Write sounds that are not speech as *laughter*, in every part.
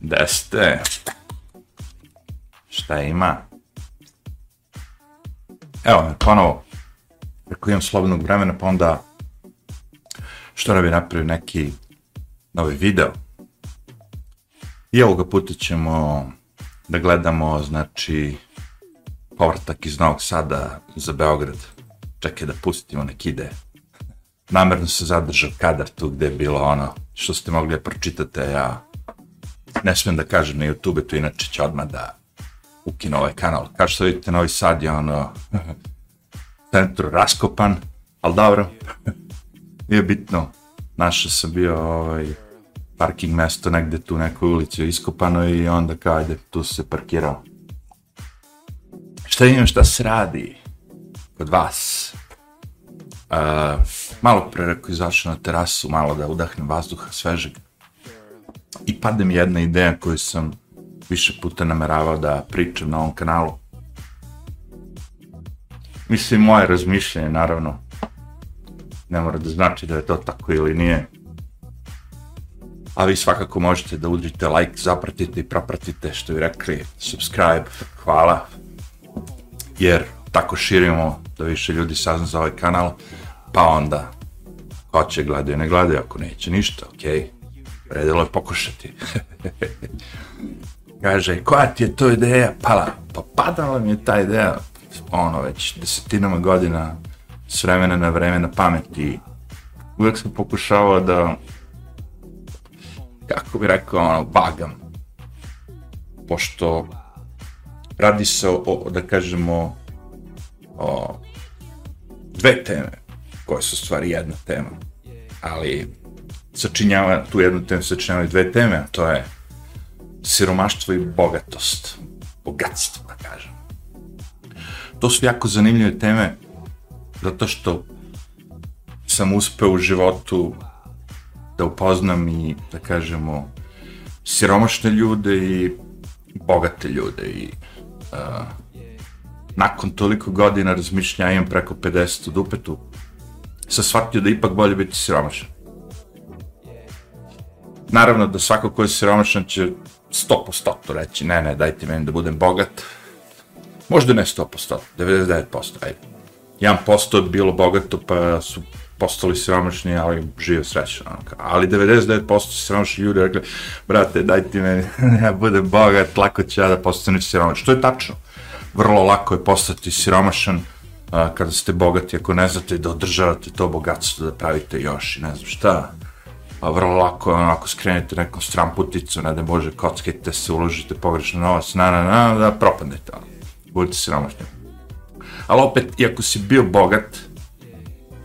Da ste? Šta ima? Evo me, ponovo. Ako imam slobodnog vremena, pa onda što da bi napravio neki novi video. I ovoga puta ćemo da gledamo, znači, povratak iz Novog Sada za Beograd. Čekaj da pustimo nek ide. Namerno se zadržao kadar tu gde je bilo ono što ste mogli da pročitate, ja ne smijem da kažem na YouTube, to inače će odmah da ukinu ovaj kanal. Kao što vidite, Novi Sad je ono *laughs* centru raskopan, ali dobro, *laughs* nije bitno. Našao sam bio ovaj, parking mesto negde tu nekoj ulici iskopano i onda kao ajde, tu se parkirao. Šta imam šta se radi kod vas? Uh, malo pre rekao izašao na terasu, malo da udahnem vazduha svežeg. I pade mi jedna ideja koju sam više puta nameravao da pričam na ovom kanalu. Mislim, moje razmišljanje, naravno, ne mora da znači da je to tako ili nije. A vi svakako možete da udrite like, zapratite i propratite što bi rekli, subscribe, hvala. Jer tako širimo da više ljudi sazna za ovaj kanal, pa onda ko će gledaju, ne gledaju, ako neće ništa, okej. Okay. Vredilo je pokušati. *laughs* Kaže, koja ti je to ideja pala? Pa padala mi je ta ideja, ono, već desetinama godina, s vremena na vreme na pameti. Uvijek sam pokušavao da, kako bi rekao, ono, bagam. Pošto radi se o, o da kažemo, o dve teme, koje su stvari jedna tema. Ali, sačinjava tu jednu temu, sačinjavaju dve teme, a to je siromaštvo i bogatost. Bogatstvo, da kažem. To su jako zanimljive teme, zato što sam uspeo u životu da upoznam i, da kažemo, siromašne ljude i bogate ljude i uh, nakon toliko godina razmišljanja imam preko 50 u dupetu sam shvatio da ipak bolje biti siromašan. Naravno da svako ko je siromašan će 100% reći, ne, ne, dajte meni da budem bogat. Možda ne 100%, 99%, ajde. 1% je bilo bogato, pa su postali siromašni, ali žive srećno. Ono ali 99% siromašni ljudi rekli, brate, dajte meni, *laughs* ja budem bogat, lako ću ja da postanem siromašan. Što je tačno. Vrlo lako je postati siromašan a, kada ste bogati, ako ne znate da održavate to bogatstvo, da pravite još i ne znam šta a vrlo lako je ako skrenete nekom stramputicu, ne da bože, kockajte se, uložite pogrešno novac, na, na, na, da propadnete, ono. ali budete siromašni. Ali opet, iako si bio bogat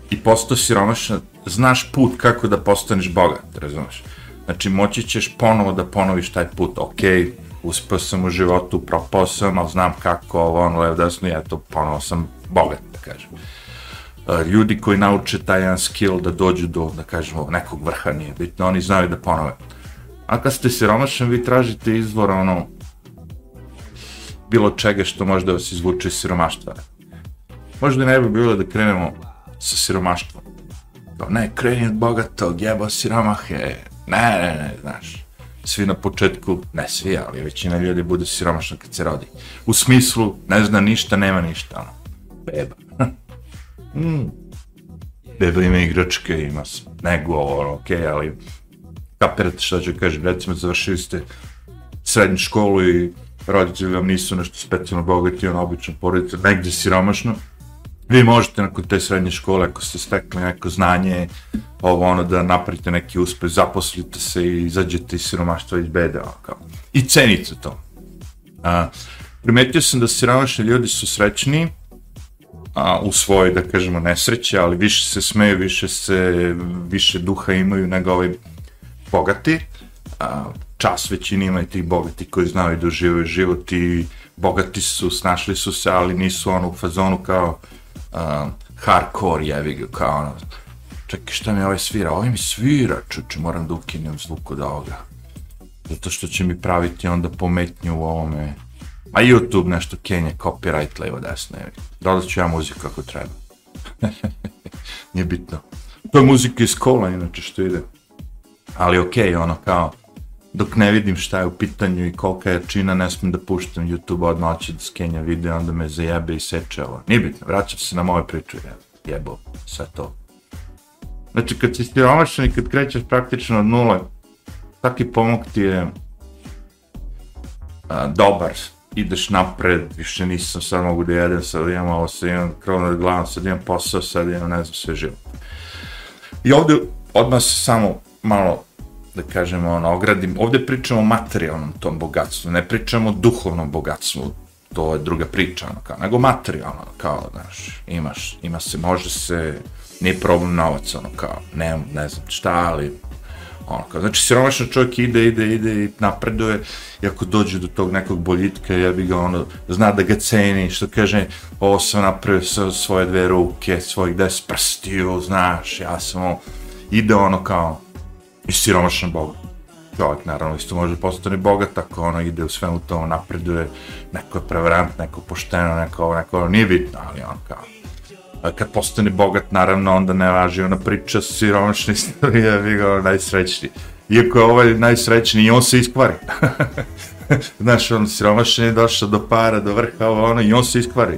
i postao siromašan, znaš put kako da postaneš bogat, razumeš? Znači, moći ćeš ponovo da ponoviš taj put, ok, uspio sam u životu, propao sam, ali znam kako, ovo, ono, levo, desno, i eto, ponovo sam bogat, da kažem e, ljudi koji nauče taj jedan skill da dođu do, da kažemo, nekog vrha nije bitno, oni znaju da ponove. A kad ste siromašan, vi tražite izvor, ono, bilo čega što može da vas izvuče iz siromaštva. Možda ne bi bilo da krenemo sa siromaštvom. Kao, ne, kreni od bogatog, jebo siromahe, ne, ne, ne, znaš. Svi na početku, ne svi, ali većina ljudi bude siromašna kad se rodi. U smislu, ne zna ništa, nema ništa, ono. Beba. *laughs* mm, beba ima igračke, ima nego, ono, okej, okay, ali kapirate što ću kažem, recimo završili ste srednju školu i roditelji vam nisu nešto specijalno bogati, ono, obično porodice, negdje siromašno, vi možete nakon te srednje škole, ako ste stekli neko znanje, ovo ono, da napravite neki uspeh, zaposlite se i izađete iz siromaštva iz bede, kao. I cenite to. A, primetio sam da siromašni ljudi su srećniji, a, u svojoj, da kažemo, nesreće, ali više se smeju, više se, više duha imaju nego ovaj bogati. A, čas većini ima i tih bogati koji znaju da uživaju život i bogati su, snašli su se, ali nisu ono u fazonu kao a, hardcore, jevi ga, kao ono, čekaj, šta mi ovaj svira? Ovaj mi svira, čuče, moram da ukinem zvuk od ovoga. Zato što će mi praviti onda pometnju u ovome, A YouTube nešto kenje, copyright, levo, desno, jevi. Dodat ću ja muziku kako treba. *laughs* nije bitno. To je muzika iz kola, inače, što ide. Ali okej, okay, ono, kao, dok ne vidim šta je u pitanju i kolika je čina, ne smijem da puštam YouTube odmah će da skenja video, onda me zajebe i seče ovo. Nije bitno, vraćam se na moje priče, jebo, sve to. Znači, kad si stiromašan i kad krećeš praktično od nule, svaki pomog ti je a, dobar, ideš napred, više nisam, sad mogu da jedem, sad imam ovo, sad imam krov nad glavom, sad imam posao, sad imam, ne znam, sve živo. I ovdje odmah se samo malo, da kažemo, ono, ogradim, Ovdje pričamo o materijalnom tom bogatstvu, ne pričamo o duhovnom bogatstvu, to je druga priča, ono, kao, nego materijalno, kao, znaš, imaš, ima se, može se, nije problem novac, ono, kao, ne, ne znam šta, ali Ono, kao, znači, siromašan čovjek ide, ide, ide i napreduje, i ako dođe do tog nekog boljitka, ja bi ga ono, zna da ga ceni, što kaže, ovo sam napravio sa svoje dve ruke, svojih des prstiju, znaš, ja sam ono, ide ono kao, i siromašan bog. Čovjek, naravno, isto može postati bogat, ako ono ide u svemu to, napreduje, neko je prevarant, neko pošteno, neko, neko, ono, nije bitno, ali on kao, kad postane bogat, naravno, onda ne važi ona priča siromašni istorija, *laughs* vi ga ono najsrećniji. Iako je ovaj najsrećniji, i on se iskvari. *laughs* Znaš, on siromašni je došao do para, do vrha, ovo ono, i on se iskvari.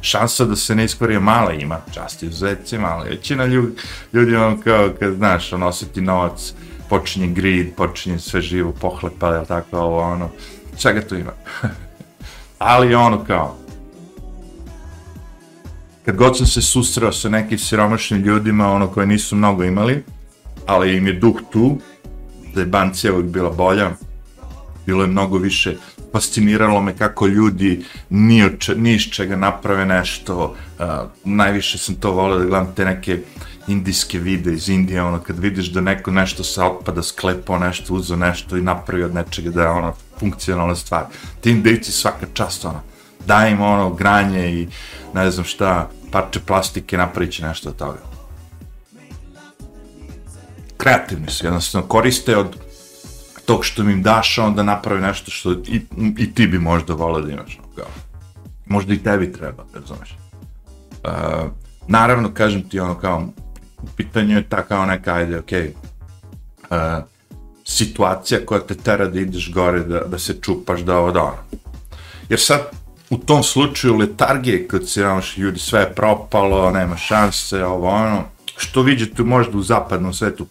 Šansa da se ne iskvari mala, ima časti u zeci, mala. Većina ljudi, ljudi on kao, kad znaš, on osjeti novac, počinje grid, počinje sve živo, pohlepa, jel tako, ovo ono, čega tu ima. *laughs* Ali ono kao, kad god sam se susreo sa nekim siromašnim ljudima, ono koje nisu mnogo imali, ali im je duh tu, da je bancija uvijek bila bolja, bilo je mnogo više, fasciniralo me kako ljudi ni, ni iz čega naprave nešto, uh, najviše sam to volio da gledam te neke indijske vide iz Indije, ono, kad vidiš da neko nešto sa otpada sklepao nešto, uzo nešto i napravi od nečega da je ono funkcionalna stvar. Ti indijci svaka čast, ono, daj im ono granje i ne znam šta, parče plastike, napravit će nešto od toga. Kreativni su, jednostavno koriste od tog što im daš, onda napravi nešto što i, i ti bi možda volio da imaš. Kao. Možda i tebi treba, razumeš. Uh, naravno, kažem ti ono kao, u pitanju je ta kao neka, ajde, okej, okay, uh, situacija koja te tera da ideš gore, da, da se čupaš, da ovo da ono. Jer sad, u tom slučaju letargije, kad se imaš ljudi, sve je propalo, nema šanse, ovo ono, što vidite možda u zapadnom svetu,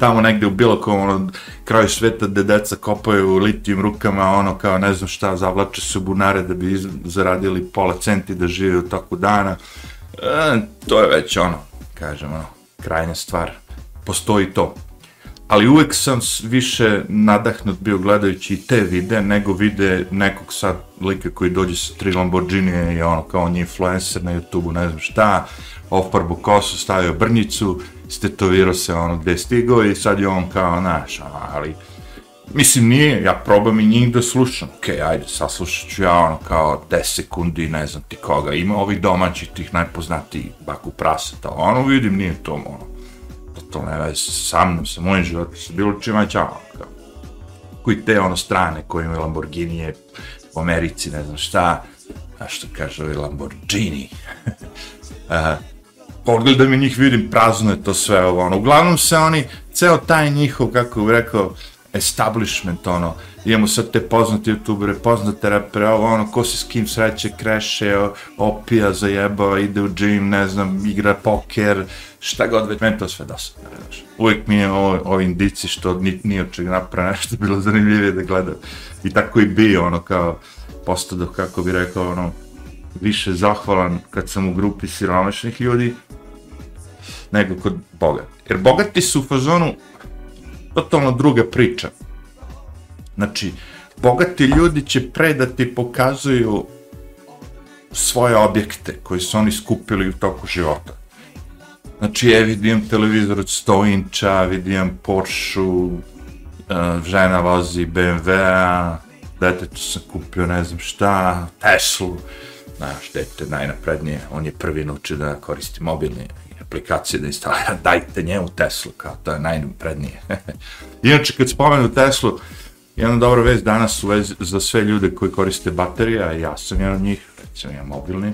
tamo negde u bilo kom ono, kraju sveta gde deca kopaju litijim rukama, ono kao ne znam šta, zavlače se bunare da bi zaradili pola centi da žive u toku dana. E, to je već ono, kažem, ono, krajnja stvar. Postoji to ali uvek sam više nadahnut bio gledajući te vide nego vide nekog sad lika koji dođe sa tri Lamborghini i ono kao on je influencer na YouTubeu, ne znam šta, ofarbu kosu, stavio brnjicu, stetovirao se ono gdje je stigao i sad je on kao, znaš, ono, ali mislim nije, ja probam i njih da slušam, okej, okay, ajde, saslušat ću ja ono kao 10 sekundi, ne znam ti koga, ima ovih domaćih tih najpoznatijih baku praseta, ono vidim, nije to ono, to ne veze sa mnom, sa mojim životom, sa bilo čima čao. Kao. Koji te ono strane koje imaju Lamborghini u Americi, ne znam šta, a što kaže ovaj Lamborghini. *laughs* uh, Pa pogledam i njih vidim, prazno je to sve ovo, ono, uglavnom se oni, ceo taj njihov, kako bih rekao, establishment, ono, imamo sad te poznate youtubere, poznate rapere, ovo ono, ko se s kim sreće, kreše, opija, zajeba, ide u gym, ne znam, igra poker, šta god već, meni to sve dosadno, znaš. Uvijek mi je ovo, ovi indici što ni, ni od čega napravo nešto bilo zanimljivije da gledam. I tako i bio, ono, kao, postado, kako bi rekao, ono, više zahvalan kad sam u grupi siromašnih ljudi, nego kod Boga. Jer bogati su u fazonu totalno druga priča. Znači, bogati ljudi će pre da ti pokazuju svoje objekte koje su oni skupili u toku života. Znači, je, vidim televizor od 100 inča, vidim Porsche, uh, e, žena vozi BMW-a, detetu sam kupio ne znam šta, Teslu, znaš, dete najnaprednije, on je prvi naučio da koristi mobilne aplikacije da instalira, *laughs* dajte njemu Teslu, kao to je najnaprednije. *laughs* Inače, kad spomenu Teslu, jedna dobra vez danas u vezi za sve ljude koji koriste baterija, ja sam jedan od njih, recimo ja mobilni,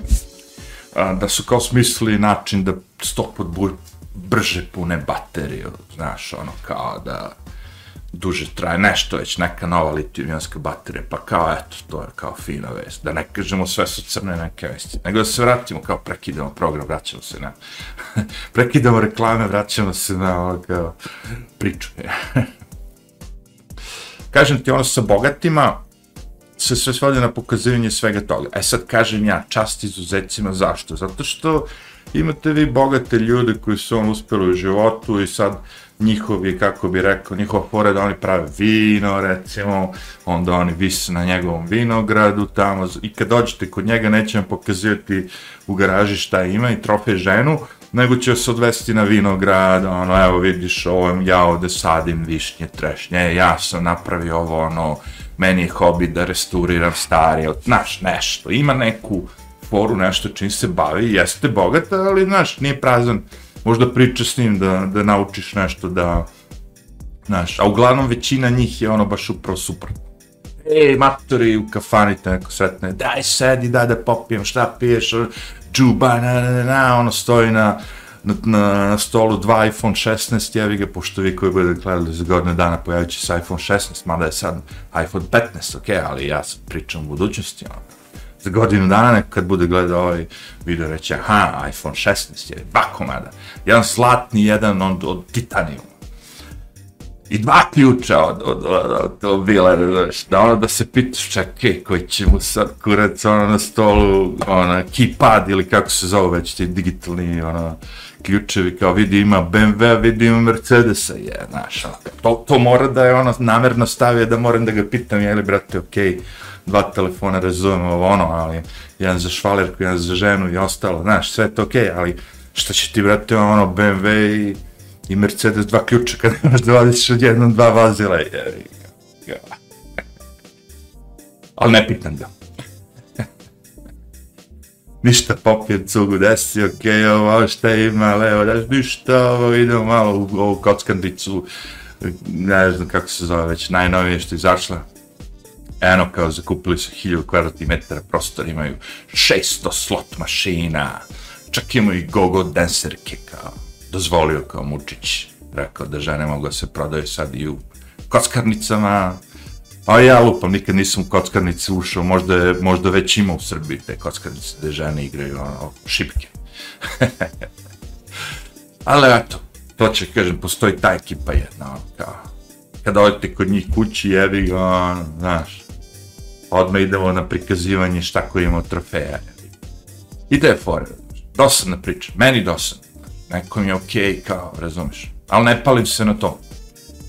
a, da su kao smislili način da sto bu, brže pune bateriju, znaš, ono, kao da duže traje, nešto već, neka nova litijumionska baterija, pa kao, eto, to je kao fina vest, da ne kažemo sve su crne neke vesti, nego da se vratimo, kao prekidamo program, vraćamo se na, *laughs* prekidamo reklame, vraćamo se na ovog, priču. *laughs* Kažem ti, ono sa bogatima, se sve svodi na pokazivanje svega toga. E sad kažem ja, čast izuzecima, zašto? Zato što imate vi bogate ljude koji su on uspjeli u životu i sad njihovi, kako bi rekao, njihova fora da oni prave vino, recimo, onda oni vise na njegovom vinogradu tamo, i kad dođete kod njega neće vam pokazivati u garaži šta ima i trofej ženu, nego će se odvesti na vinograd, ono, evo vidiš, ovo ja ovde sadim višnje, trešnje, e, ja sam napravio ovo, ono, meni je hobi da restauriram stari, znaš, nešto, ima neku foru, nešto čim se bavi, jeste bogata, ali, znaš, nije prazan, možda priče s njim da, da naučiš nešto, da, znaš, a uglavnom većina njih je ono baš upravo super. E, matori u kafani te neko sretne, daj sedi, daj da popijem, šta piješ, ono, džuba, na, na, na, na, ono stoji na, na, na, na stolu dva iPhone 16, jevi ga, pošto vi koji budete gledali za godine dana pojavit će se iPhone 16, mada je sad iPhone 15, ok, ali ja sad pričam u budućnosti, ono. Za godinu dana neko kad bude gledao ovaj video reći, aha, iPhone 16 je dva komada, jedan slatni, jedan od, od titanijuma. I dva ključa od, od, od, od, bila, znaš, da ono da se pitaš, čekaj, koji će mu sad kurac, ono, na stolu, ono, keypad ili kako se zove već ti digitalni, ono, ključevi, kao vidi ima BMW, vidi ima Mercedesa, je, znaš, ono, to, to mora da je ono namerno stavio da moram da ga pitam, je li, brate, okej, okay, dva telefona, razumem ovo ono, ali jedan za švalerku, jedan za ženu i ostalo, znaš, sve to okej, okay, ali šta će ti, brate, ono, BMW i, i Mercedes, dva ključa, kad imaš da vadiš od jednom, dva vazila, je, ali ne pitam ga. *laughs* Ništa popijem cugu, desi, ok, ovo šta ima, levo, daš ništa, ovo idemo malo u ovu kockandicu, ne znam kako se zove već, najnovije što je izašla. Eno, kao, zakupili su 1000 kvadratnih metara prostor, imaju 600 slot mašina, čak imaju i gogo dancerke, kao, dozvolio kao Mučić, rekao da žene mogu da se prodaju sad i u kockarnicama, a ja lupam, nikad nisam u kockarnice ušao, možda, je, možda već ima u Srbiji te kockarnice gde žene igraju ono, šipke. *laughs* Ali eto, to će, kažem, postoji ta ekipa jedna, ono, kao, kada odete kod njih kući, jebi ga, ono, znaš, odmah idemo na prikazivanje šta ko ima trofeja. I to je fora, dosadna priča, meni dosadna, nekom je okej, okay, kao, razumeš, ali ne palim se na to.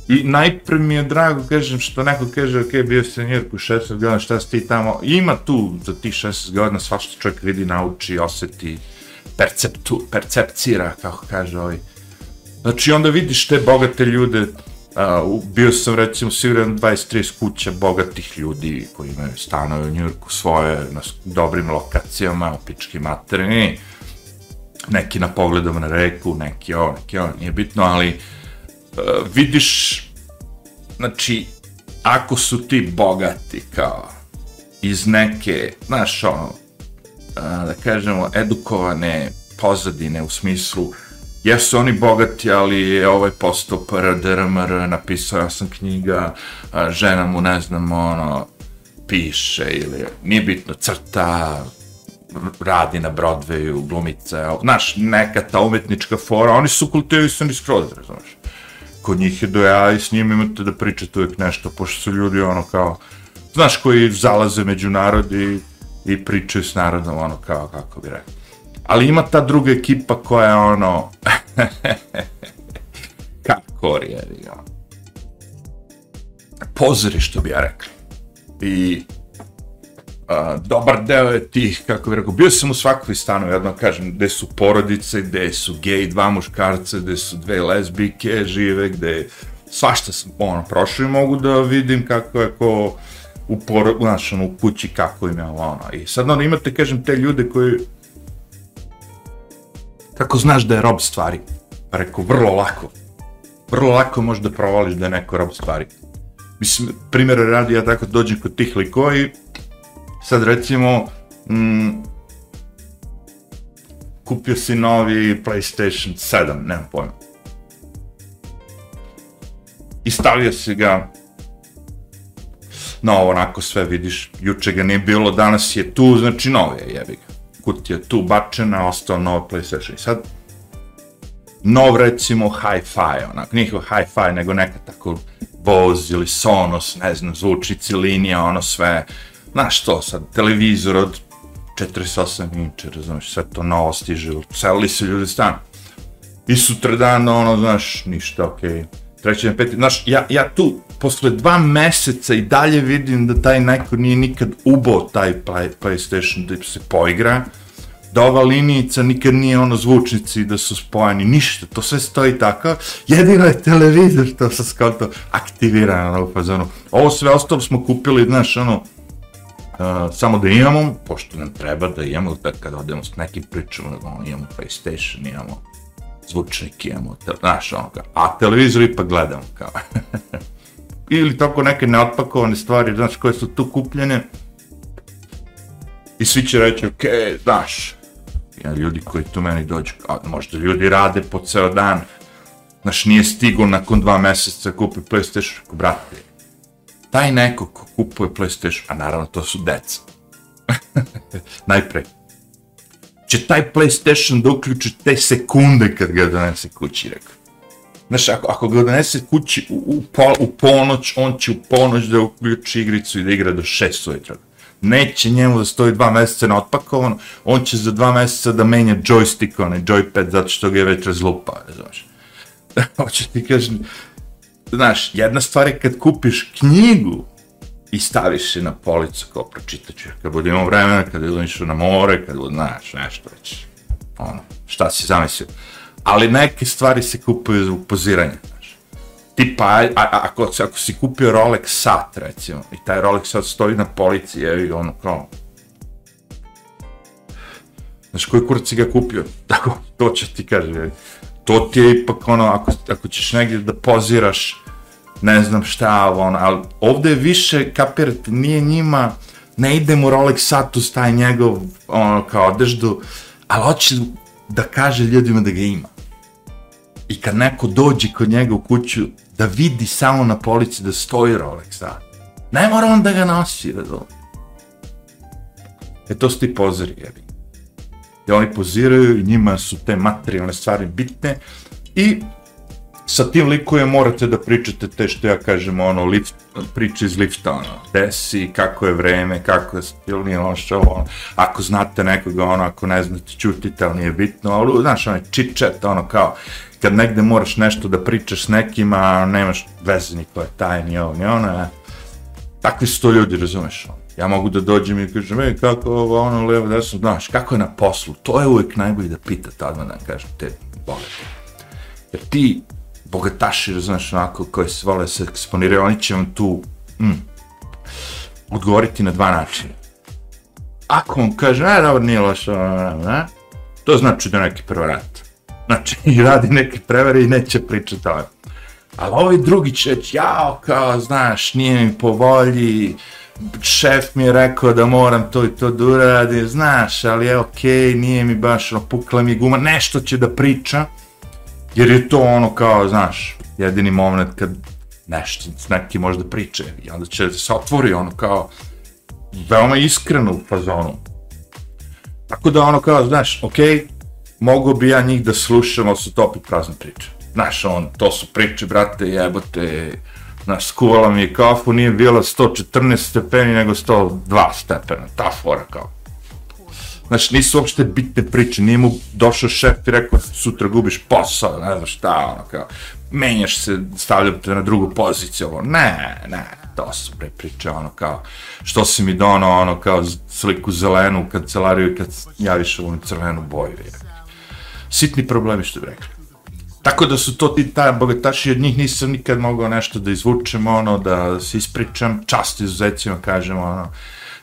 I najprve mi je drago, kažem, što neko kaže, ok, bio si na Njurku 16 godina, šta si ti tamo, ima tu za tih 16 godina, svašta čovjek vidi, nauči, osjeti, perceptu, percepcira, kako kaže ovaj. Znači, onda vidiš te bogate ljude, uh, bio sam, recimo, siguran 23 kuća bogatih ljudi koji imaju stanove u Njurku svoje, na dobrim lokacijama, pički materini, neki na pogledom na reku, neki ovo, neki ovo, nije bitno, ali uh, vidiš, znači, ako su ti bogati kao iz neke, znaš, ono, uh, da kažemo, edukovane pozadine u smislu, jesu oni bogati, ali je ovaj postao PRDRMR, napisao ja sam knjiga, uh, žena mu, ne znam, ono, piše ili, nije bitno, crta, radi na Broadwayu, glumice, znaš, neka ta umetnička fora, oni su kultivisani skroz, znaš kod njih je do ja i s njim imate da pričate uvijek nešto, pošto su ljudi ono kao, znaš, koji zalaze među narod i, i pričaju s narodom, ono kao, kako bi rekao. Ali ima ta druga ekipa koja je ono, *laughs* kako je, ono, pozori što bi ja rekao. I a, dobar deo je tih, kako bih rekao, bio sam u svakoj stanu, jedno kažem, gde su porodice, gde su gej, dva muškarca, gde su dve lesbike žive, gde svašta sam ono, prošao i mogu da vidim kako je ko u, por, znaš, ono, u kući, kako im je ono. I sad ono, imate, kažem, te ljude koji kako znaš da je rob stvari? Pa rekao, vrlo lako. Vrlo lako možeš da provališ da je neko rob stvari. Mislim, primjer radi, ja tako dođem kod tih likova i sad recimo, mm, kupio si novi PlayStation 7, nemam pojma. I stavio si ga na ovo, onako sve vidiš, juče ga nije bilo, danas je tu, znači novi je, jebi ga. Kutija tu bačena, ostao novo PlayStation. I sad, nov recimo hi-fi, onak, nije hi-fi, nego neka tako Bose ili Sonos, ne znam, zvuči linija, ono sve, znaš to sad, televizor od 48 inče, razumiješ, sve to novo stiže, celili se ljudi stan. I sutra dan, ono, znaš, ništa, okej. Okay. Treći dan, peti, znaš, ja, ja tu, posle dva meseca i dalje vidim da taj neko nije nikad ubao taj play, PlayStation da se poigra, da ova linijica nikad nije ono zvučnici da su spojeni, ništa, to sve stoji tako, jedino je televizor što se skonto aktivira na ovu ono, fazonu. Ovo sve ostalo smo kupili, znaš, ono, uh, samo da imamo, pošto nam treba da imamo, da kada odemo s nekim pričama, da ono, imamo PlayStation, imamo zvučnik, imamo, znaš, ono, kao, a televizor ipak gledamo, kao. *laughs* Ili tako neke neotpakovane stvari, znaš, koje su tu kupljene, I svi će reći, ok, znaš, ja, ljudi koji tu meni dođu, a možda ljudi rade po ceo dan, znaš, nije stigo nakon dva meseca kupi PlayStation, brate, taj neko ko kupuje PlayStation, a naravno to su deca, *laughs* najprej, će taj PlayStation da uključi te sekunde kad ga donese kući, rekao. Znaš, ako, ako ga donese kući u, u, pol, u ponoć, on će u ponoć da uključi igricu i da igra do šest ujutro neće njemu da stoji dva meseca na otpakovano, on će za dva meseca da menja joystick, onaj joypad, zato što ga je već razlupao, znaš. *laughs* Hoće ti kažem, znaš, jedna stvar je kad kupiš knjigu i staviš se na policu, kao pročitat ću, kad budem imao vremena, kad budem išao na more, kad budem, znaš, nešto već, ono, šta si zamislio. Ali neke stvari se kupuju za upoziranje, tipa, a, a, ako, ako si kupio Rolex sat, recimo, i taj Rolex sat stoji na polici, je ono, kao, Znaš, koji kurac si ga kupio? *laughs* Tako, to će ti kaže. To ti je ipak ono, ako, ako ćeš negdje da poziraš, ne znam šta, ono, ali ovdje je više, kapirate, nije njima, ne idem u Rolex Satus, taj njegov, ono, kao odeždu, ali hoće da kaže ljudima da ga ima. I kad neko dođe kod njega u kuću, da vidi samo na polici da stoji Rolex sat. Ne mora on da ga nosi, razum. E to su ti pozori, jebi. I oni poziraju i njima su te materijalne stvari bitne i sa tim likuje morate da pričate te što ja kažem, ono, lift, priče iz lifta, ono, desi, kako je vreme, kako je stil, nije ono što, ono, ako znate nekoga, ono, ako ne znate, čutite, ali nije bitno, ali, znaš, ono, čičet, ono, kao, kad negde moraš nešto da pričaš s nekima, nemaš veze niko je tajni, ovo, ni ono, ne. Takvi su to ljudi, razumeš, ono. Ja mogu da dođem i kažem, ej, kako ovo, ono, levo, desno, znaš, kako je na poslu, to je uvijek najbolje da pita tada, da kažem, te bogate. Jer ti, bogataši, razumeš, onako, koji se vole se eksponiraju, oni će vam tu, mm, odgovoriti na dva načina. Ako on kaže, ne, dobro, nije lošo, ono, ne, to znači da neki prvo rat. Znači, *laughs* i radi neke prevere i neće pričati o Ali ovaj drugi će reći, jao, kao, znaš, nije mi po volji, šef mi je rekao da moram to i to da uradim, znaš, ali je okej, okay, nije mi baš, ono, pukla mi guma, nešto će da priča, jer je to ono kao, znaš, jedini moment kad nešto s neki možda priče, i onda će se otvori ono kao, veoma iskreno u fazonu. Tako da ono kao, znaš, okej, okay, mogu bi ja njih da slušam, ali su to opet prazne priče. Znaš, on, to su priče, brate, jebote, znaš, skuvala mi je kafu, nije bila 114 stepeni, nego 102 stepena, ta fora kao. Znaš, nisu uopšte bitne priče, nije mu došao šef i rekao, sutra gubiš posao, ne znam šta, ono, kao, menjaš se, stavljam te na drugu poziciju, ovo, ne, ne, to su pre priče, ono, kao, što si mi donao, ono, kao, sliku zelenu u kancelariju i kad javiš onu crvenu boju, je sitni problemi što bi rekli. Tako da su to ti ta bogataši, od njih nisam nikad mogao nešto da izvučem, ono, da se ispričam, čast izuzetcima kažem, ono,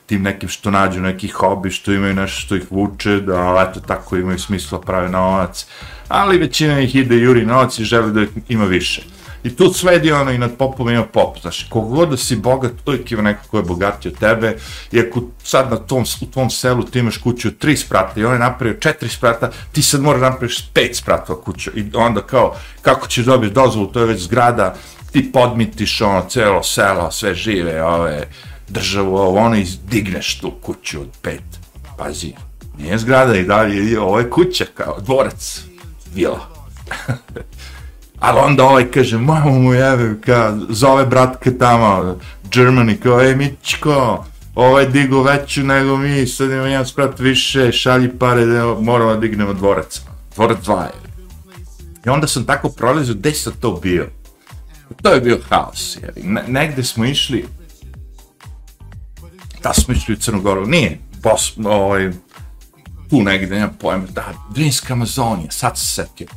tim nekim što nađu neki hobi, što imaju nešto što ih vuče, da eto tako imaju smisla prave novac, ali većina ih ide juri novac i želi da ima više. I tu sledi ono i nad popom ima pop, znaš, kogod da si bogat, uvijek ima neko ko je bogatiji od tebe, i ako sad na tom, u tvom selu ti imaš kuću od tri sprata i on je napravio četiri sprata, ti sad moraš napraviš pet spratova kuću i onda kao, kako ćeš dobiti dozvolu, to je već zgrada, ti podmitiš ono, celo selo, sve žive, ove, državu, ovo, ono, izdigneš tu kuću od pet, pazi, nije zgrada i dalje, ovo je kuća, kao dvorac, vila. *laughs* Ali onda ovaj kaže, mamo mu jebe, ka, zove bratke tamo, Germany, kao, ej, Mičko, ovaj digo veću nego mi, sad ima jedan sprat više, šalji pare, da moramo da dignemo dvorac. Dvorac dva je. I onda sam tako prolazio, gde sam to bio? To je bio haos, jer ne, negde smo išli, da smo išli u Crnogoru, nije, bos, ovaj, tu negde, nema pojma, da, Drinska Amazonija, sad se setio.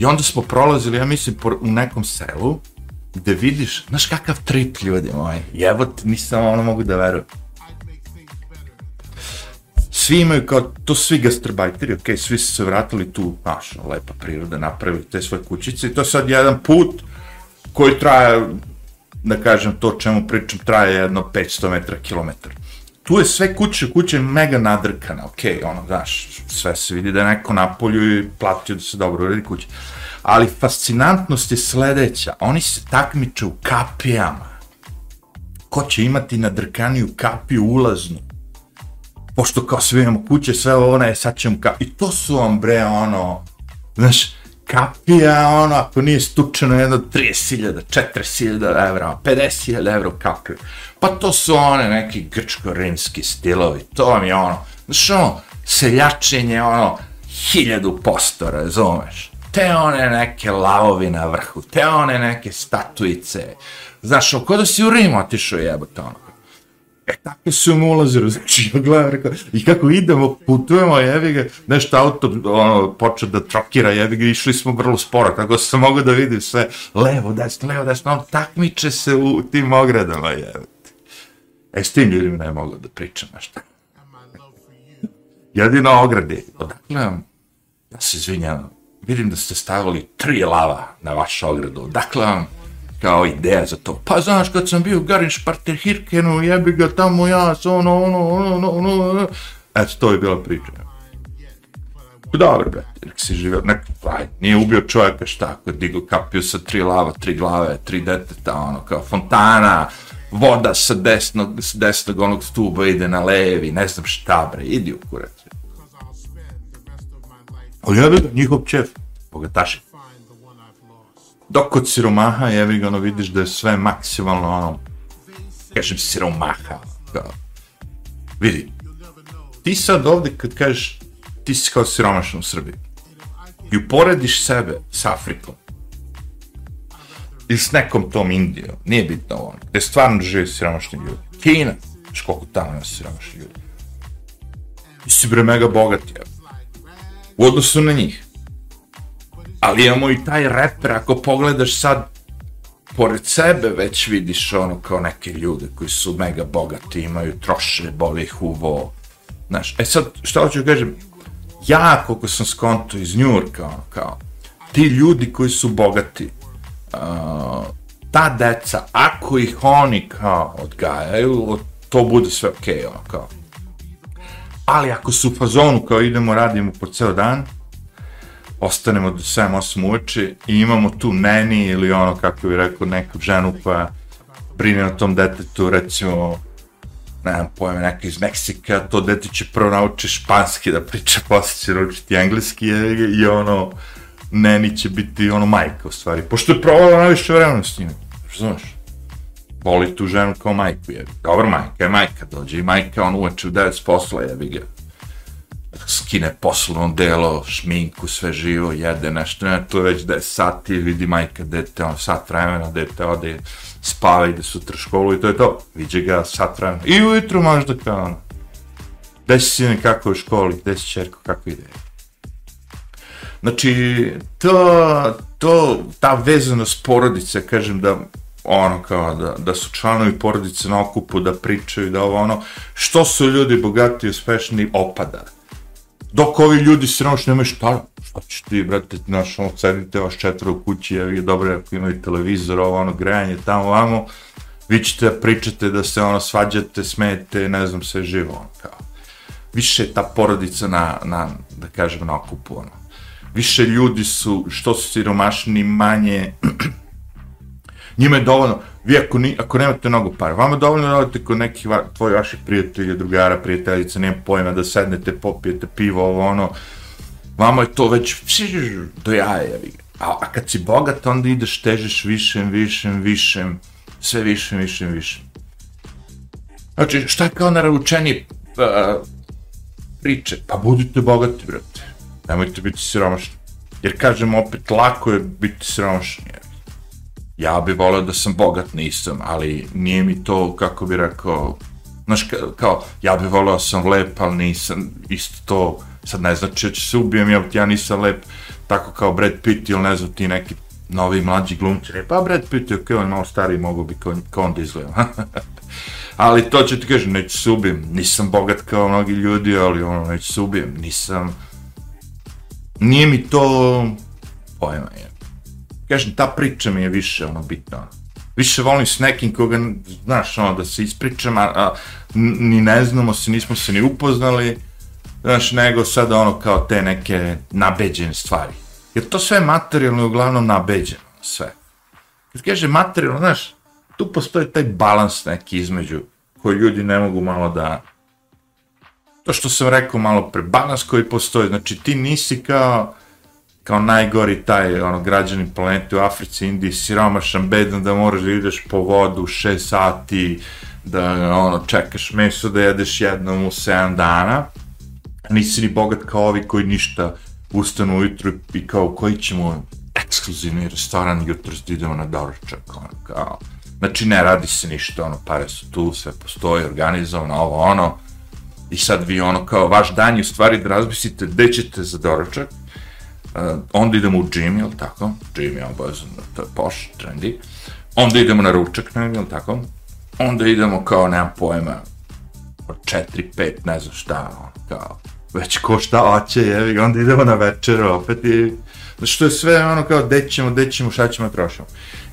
I onda smo prolazili, ja mislim, por, u nekom selu, gde vidiš, znaš kakav trip ljudi moji, jebot, nisam ono mogu da verujem. Svi imaju kao, to svi gastrbajteri, okej, okay, svi su se vratili tu, znaš, ono, lepa priroda, napravili te svoje kućice i to je sad jedan put koji traje, da kažem to čemu pričam, traje jedno 500 metra, kilometar tu je sve kuće, kuće je mega nadrkana, ok, ono, znaš, sve se vidi da je neko na polju i platio da se dobro uredi kuće. Ali fascinantnost je sledeća, oni se takmiče u kapijama. Ko će imati nadrkaniju kapiju ulaznu? Pošto kao sve imamo kuće, sve ovo, ne, sad ćemo kapiju. I to su vam, bre, ono, znaš, kapija, ono, ako nije stučeno jedno 30.000, 40.000 evra, 50.000 evra kapiju. Pa to su one neki grčko-rimski stilovi, to vam je ono, znaš ono, seljačenje, ono, hiljadu posto, razumeš? Te one neke lavovi na vrhu, te one neke statuice, znaš, ono, oko da si u Rimu otišao jebote, ono, E, tako su mu ulazili, znači, ja gledam, rekao, i kako idemo, putujemo, jevi ga, nešto auto, ono, počeo da trokira, jevi ga, išli smo vrlo sporo, tako sam mogao da vidim sve, levo, desno, levo, desno, on takmiče se u tim ogradama, jevi. E, s tim ljudima ne mogu da pričam nešto. Jedino ograde, odakle vam, ja se izvinjam, vidim da ste stavili tri lava na vašu ogradu, odakle vam, kao ideja za to. Pa znaš, kad sam bio u Garinšparter Hirkenu, jebi ga tamo ja, ono, ono, ono, ono, ono, ono, eto, to je bila priča. Dobro, bre, nek si živio, nek, aj, nije ubio čovjeka, šta, kad digo kapiju sa tri lava, tri glave, tri deteta, ono, kao fontana, voda sa desnog, sa desnog onog stuba ide na levi, ne znam šta, bre, idi u kurac. Ali jebe ga, njihov čef, bogataši. Dok kod siromaha, jebe ga, ono, vidiš da je sve maksimalno, ono, kažem siromaha, kao, vidi, ti sad ovde kad kažeš, ti si kao siromašan u Srbiji, i uporediš sebe s Afrikom, i s nekom tom Indijom, nije bitno ono, gdje stvarno žive siromašni ljudi. Kina, znaš koliko tamo ima siromašni ljudi. I si bre mega bogati, ja. U odnosu na njih. Ali imamo i taj reper, ako pogledaš sad, pored sebe već vidiš ono kao neke ljude koji su mega bogati, imaju troše, boli ih uvo. Znaš, e sad, šta hoću kažem, ja koliko sam skonto iz Njurka, ono, kao, ti ljudi koji su bogati, uh, ta deca, ako ih oni kao odgajaju, to bude sve okej, okay, kao. Ali ako su u fazonu kao idemo, radimo po ceo dan, ostanemo do 7-8 uveče i imamo tu neni ili ono, kako bih rekao, neku ženu koja brine o tom detetu, recimo, ne znam, pojme, neka iz Meksika, to dete će prvo nauči španski da priča, posle će naučiti engleski i ono, Neni će biti ono majka u stvari, pošto je provala najviše vremena s njim, znaš, voli tu ženu kao majku, je. Dobar majka je majka, dođe i majka, on uveče u 9 posla, jebi ga. Skine poslovno delo, šminku, sve živo, jede nešto, ne, to je već 10 sati, vidi majka, dete, on sat vremena, dete ode, spava, ide sutra školu i to je to. Viđe ga sat vremena. I ujutru možda kao ono. Gde si sine, kako je u školi, gde si čerko, kako ide. Znači, to, to, ta vezanost porodice, kažem da ono kao da, da su članovi porodice na okupu, da pričaju, da ovo ono, što su ljudi bogati i uspešni, opada. Dok ovi ljudi siromašni nemaju šta, šta ćeš ti, brate, naš, ono, sedite vaš četvro u kući, je dobro, ako imaju televizor, ovo, ono, grejanje, tamo, vamo, vi ćete da pričate da se, ono, svađate, smete, ne znam, sve živo, ono, kao. Više je ta porodica na, na, da kažem, na okupu, ono. Više ljudi su, što su siromašni, manje, njima je dovoljno, vi ako, ni, ako nemate mnogo para, vama je dovoljno da odete kod nekih va, tvoji vaših prijatelja, drugara, prijateljica, nema pojma da sednete, popijete pivo, ovo ono, vama je to već do jaja, a, a kad si bogat, onda ideš, težeš višem, višem, višem, sve višem, višem, višem. Znači, šta je kao naravučenije uh, pa, priče? Pa budite bogati, brate. Nemojte biti siromašni. Jer kažem opet, lako je biti siromašni. Ja bi volio da sam bogat, nisam, ali nije mi to, kako bi rekao, znaš, kao, ja bi volio da sam lep, ali nisam, isto to, sad ne znači da ću se ubijem, ja, ja nisam lep, tako kao Brad Pitt ili ne znam ti neki novi mlađi glumci, pa Brad Pitt je ok, on malo stariji, mogu bi kao, kao onda izgledam. *laughs* ali to ću ti kažem, neću se ubijem, nisam bogat kao mnogi ljudi, ali ono, neću se ubijem, nisam, nije mi to, pojma je. Kažem, ta priča mi je više, ono, bitna. Više volim s nekim koga, znaš, ono, da se ispričam, a, a ni ne znamo se, nismo se ni upoznali, znaš, nego sada ono kao te neke nabeđene stvari. Jer to sve je materijalno je uglavnom nabeđeno, sve. Kad kaže materijalno, znaš, tu postoji taj balans neki između koji ljudi ne mogu malo da... To što sam rekao malo pre, balans koji postoji, znači ti nisi kao kao najgori taj ono građanin planete u Africi, Indiji, siromašan, bedan da moraš da ideš po vodu 6 sati, da ono čekaš meso da jedeš jednom u 7 dana. Nisi ni bogat kao ovi koji ništa ustanu ujutru i kao koji ćemo ekskluzivni restoran jutro da idemo na doručak, ono, kao, znači ne radi se ništa, ono, pare su tu, sve postoji, organizovano, ovo, ono, i sad vi, ono, kao, vaš dan je u stvari da razmislite gde ćete za doručak, uh, onda idemo u gym, jel tako, gym je obavezno, to je posh, trendy, onda idemo na ručak, ne, jel tako, onda idemo kao, nemam pojma, od 4, 5, ne znam šta, ono, kao, već ko šta oće, jevi, onda idemo na večer opet i, znači to je sve ono kao, gde ćemo, gde ćemo, šta ćemo trošimo,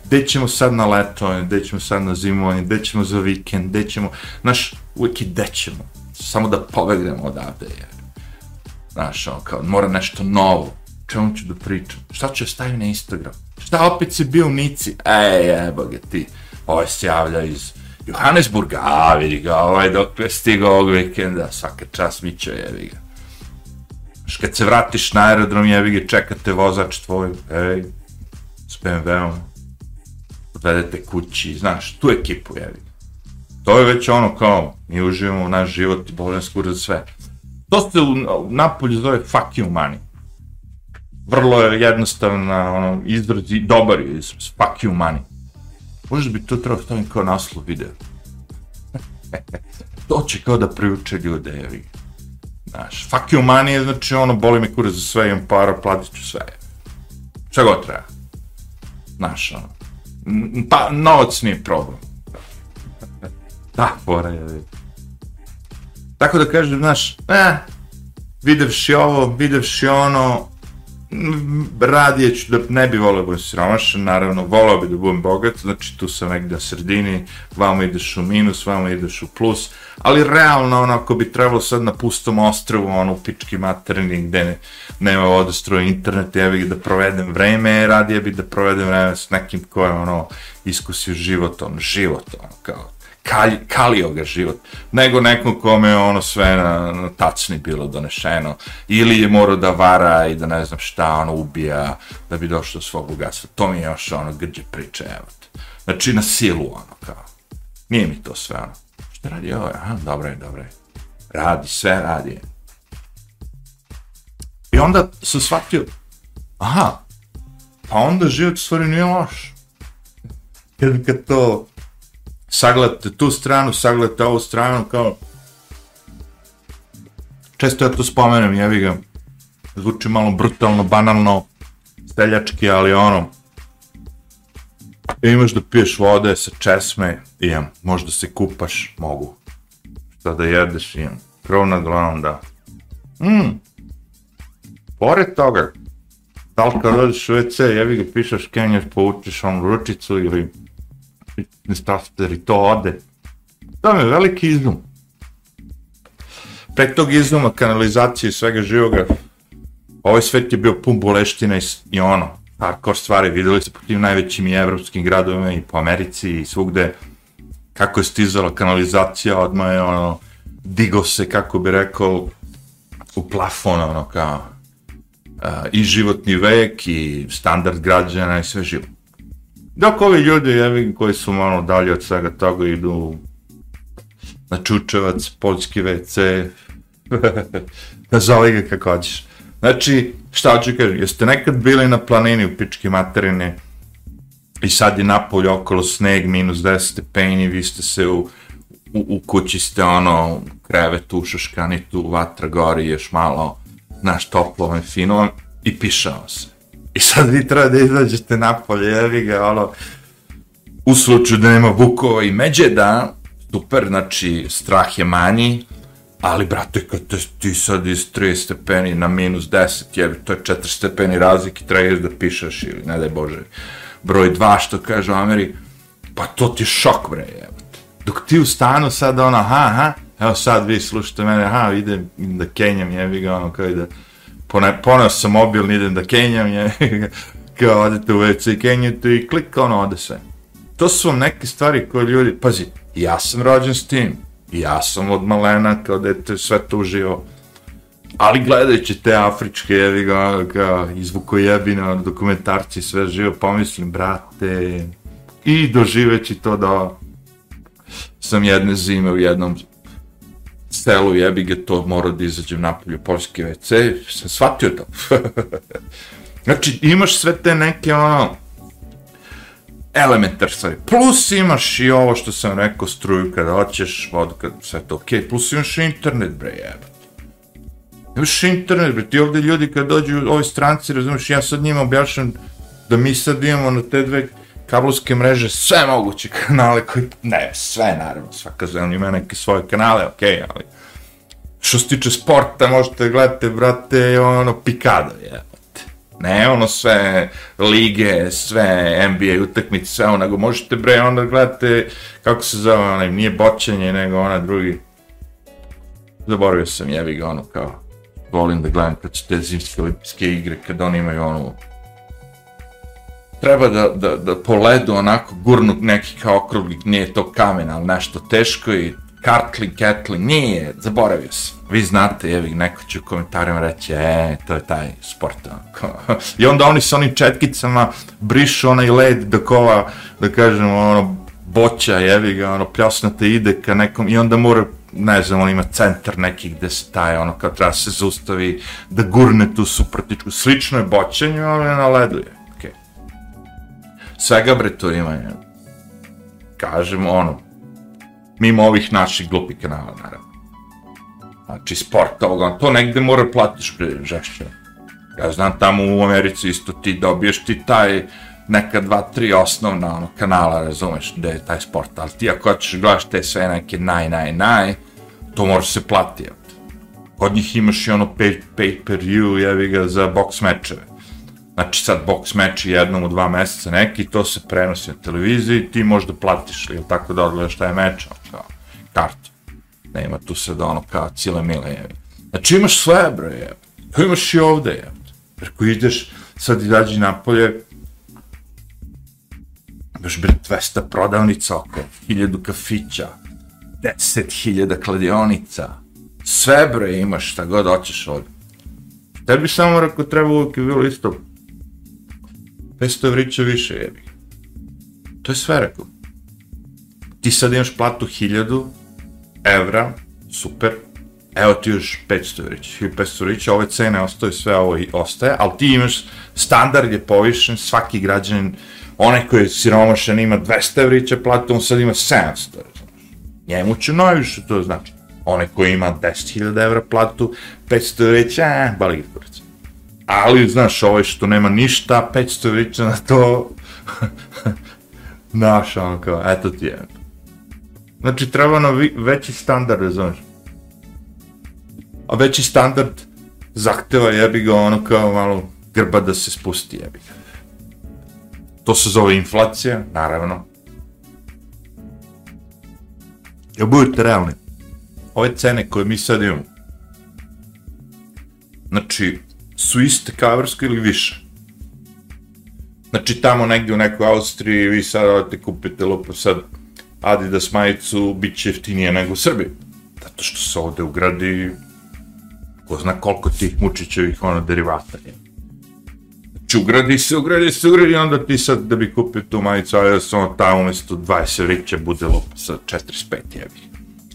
gde ćemo sad na letovanje, gde ćemo sad na zimovanje, gde ćemo za vikend, gde ćemo, znaš, uvijek i gde ćemo, samo da pobegnemo odavde, jevi. Znaš, on kao, mora nešto novo, čemu ću da pričam, šta ću staviti na Instagram, šta opet si bio u Nici, ej, evo ga ti, Ovo se javlja iz Johannesburga, a vidi ga, ovaj dok je stigao ovog vikenda, svaka čas mi će, jevi ga. Znaš, kad se vratiš na aerodrom, jevi ga, čekate vozač tvoj, ej, s BMW-om, odvedete kući, znaš, tu ekipu, jevi ga. To je već ono kao, mi uživamo u naš život i bolje skoro za sve. To se u, u Napolju zove fuck you money vrlo je jednostavna, ono, izraz, i dobar je izraz, fuck you money. Možda bi to trebao staviti kao naslov video. *laughs* to će kao da priuče ljude, jevi. Znaš, fuck you money je, znači, ono, boli me kura za sve, imam para, platit ću sve. Šta god treba. Znaš, ono, pa, novac nije problem da, fora je, Tako da kažem, znaš, eh, videvši ovo, videvši ono, radije ću da ne bi volio da budem siromašan, naravno volao bi da budem bogat, znači tu sam negdje na sredini, vamo ideš u minus, vamo ideš u plus, ali realno ono ako bi trebalo sad na pustom ostrovu, ono u pički materni gde ne, nema vodostroje internet, ja bih da provedem vreme, radije bi da provedem vreme s nekim ko je ono iskusio život, ono život, ono kao kalj, kalio ga život, nego nekom kome je ono sve na, na tacni bilo donešeno, ili je morao da vara i da ne znam šta, ono, ubija, da bi došao do svog bogatstva. To mi je još ono grđe priče, evo te. Znači na silu, ono, kao. Nije mi to sve, ono. Šta radi ovo? Aha, dobro je, dobro je. Radi, sve radi. I onda sam shvatio, aha, pa onda život stvari nije loš. Kad, kad to sagledate tu stranu, sagledate ovu stranu, kao... Često ja to spomenem, jevi ga, zvuči malo brutalno, banalno, steljački, ali ono, e, imaš da piješ vode sa česme, imam, možda se kupaš, mogu. Šta da jedeš, imam, krov nad glavom, da. Mm, pored toga, da li kad odeš u WC, jevi ga pišeš kenjaš, povučeš onu ručicu ili instaster i to ode. To je veliki izum. Pre tog izuma, kanalizacije i svega živoga, ovaj svet je bio pun boleština i, i ono, hardcore stvari, videli se po tim najvećim i evropskim gradovima i po Americi i svugde, kako je stizala kanalizacija, odmah je ono, digo se, kako bi rekao, u plafon, ono, kao, uh, i životni vek, i standard građana, i sve živo. Dok ovi ljudi, jevi, koji su malo dalje od svega toga, idu na Čučevac, Poljski WC, *laughs* nazove ga kako hoćeš. Znači, šta ću kažem, jeste nekad bili na planini u pičke materine i sad je napolje okolo sneg, minus 10 stepeni, vi ste se u, u, u kući ste ono, krevet u šaškanitu, vatra gori, još malo, naš toplo, fino, i pišao se. I sad vi treba da izađete napolje, jevi ga, ono, u slučaju da nema bukova i međeda, super, znači, strah je manji, ali, brate, kad te, ti sad iz 3 stepeni na minus 10, jevi, to je 4 stepeni razlike, trebaš da pišeš ili, ne daj Bože, broj 2, što kaže u Ameri, pa to ti je šok, bre, jevi. Dok ti u stanu sad, ono, aha, aha, evo sad vi slušate mene, aha, idem da kenjam, jevi ga, ono, kao da, pone, poneo sam mobil, idem da kenjam, je, *laughs* kao odete u WC i kenjate i klik, ono, ode sve. To su vam neke stvari koje ljudi, pazi, ja sam rođen s tim, ja sam od malena kao dete sve to uživo, ali gledajući te afričke, jevi ga, kao izvukojebina, dokumentarci, sve živo, pomislim, brate, i doživeći to da sam jedne zime u jednom selu, jebi ga, to morao da izađem napolje polski WC, sam shvatio to. *laughs* znači, imaš sve te neke, ono, elementar stvari. Plus imaš i ovo što sam rekao, struju kada hoćeš, vodu kad sve to okej. Okay. Plus imaš internet, bre, jeba. Imaš internet, bre, ti ovdje ljudi kad dođu ovi stranci, razumiješ, ja sad njima objašnjam da mi sad imamo na te dve kablovske mreže sve moguće kanale koji, ne, sve naravno, svaka zemlja ima neke svoje kanale, okej, okay, ali što se tiče sporta, možete gledati, brate, ono, pikada, je. Ne, ono sve lige, sve NBA utakmice, sve ono, nego možete bre, onda gledate, kako se zove, onaj, nije boćanje, nego ona drugi. Zaboravio sam, jevi ga, ono, kao, volim da gledam kad su te zimske olimpijske igre, kad oni imaju ono, treba da, da, da po ledu onako gurnu neki kao okrugli, nije to kamen, ali nešto teško i kartling, ketling, nije, zaboravio sam. Vi znate, jevi, neko će u komentarima reći, e, to je taj sport. *laughs* I onda oni sa onim četkicama brišu onaj led do kova, da kažemo, ono, boća, jevi ga, ono, pljosnate ide ka nekom, i onda mora, ne znam, on ima centar neki gde se taj, ono, kao treba se zustavi da gurne tu suprotičku. Slično je boćenju, ali na ledu je, Svega bre to ima, je. kažemo, ono, mimo ovih naših glupih kanala, naravno. Znači, sport ovoga, to negde mora platiš bre, žešće. Ja znam, tamo u Americi isto ti dobiješ ti taj neka dva, tri osnovna ono, kanala, razumeš, gde je taj sport, ali ti ako hoćeš gledaš te sve neke naj, naj, naj, to mora se plati. Kod njih imaš i ono pay, pay per view, jevi ga, za box mečeve. Znači sad box meč jednom u dva meseca neki, to se prenosi na televiziji, ti možda platiš ili tako da odgledaš je meč, kao kartu. Nema tu se da ono kao cile mile je. Znači imaš sve bre je, To imaš i ovde je. Preko ideš, sad izađi napolje, imaš bre 200 prodavnica oko, 1000 kafića, 10.000 kladionica, sve bre imaš šta god hoćeš ovdje. Tebi samo rekao treba uvijek je bilo isto 500 evrića više jebi. To je sve rekao. Ti sad imaš platu 1000 evra, super, evo ti još 500 evrića, 1500 evrića, ove cene ostaju, sve ovo i ostaje, ali ti imaš, standard je povišen, svaki građanin, onaj koji je siromašan ima 200 evrića platu, on sad ima 700, Njemu će najviše to znači. Onaj koji ima 10.000 evra platu, 500 evrića, eh, bali ali, znaš, ovaj što nema ništa, 500 vića na to, *laughs* znaš, ono kao, eto ti je. Znači, treba ono na veći standard, znaš. A veći standard zahteva jebi ga ono kao malo grba da se spusti jebi ga. To se zove inflacija, naravno. Ja budete realni. Ove cene koje mi sad imamo, znači, su iste kao ili više. Znači, tamo negdje u nekoj Austriji vi sad odete kupite lupo sad Adidas majicu, bit će jeftinije nego u Srbiji. Zato što se ovde ugradi ko zna koliko tih mučićevih ono derivata je. Znači, ugradi se, ugradi se, ugradi, onda ti sad da bi kupio tu majicu, Adidas ono tamo umjesto 20 vrića bude lupo sa 45 jebi.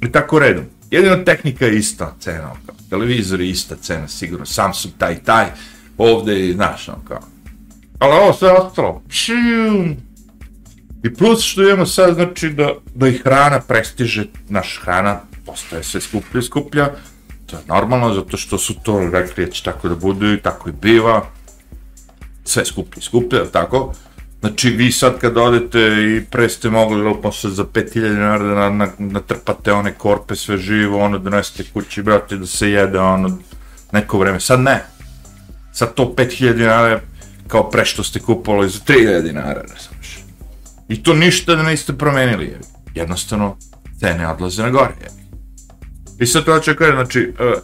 I tako redom. Jedino tehnika je ista cena, ono kao. televizor je ista cena, sigurno, Samsung taj taj, ovde je, znaš, ono kao. Ali ovo sve ostalo, pšim. I plus što imamo sad, znači da, da i hrana prestiže, naš hrana postaje sve skuplja i skuplja, to je normalno, zato što su to rekli da će tako da budu i tako i biva, sve skuplje i skuplje, tako? Znači, vi sad kad odete i pre ste mogli lupno se za 5000 dinara da na, na, natrpate one korpe sve živo, ono donesete kući, brate, da se jede, ono, neko vreme. Sad ne. Sad to 5000 dinara kao pre što ste kupovali za 3000 dinara, ne znaš. I to ništa da niste promenili, jevi. Jednostavno, cene odlaze na gore, jevi. I sad to će kada, znači, uh,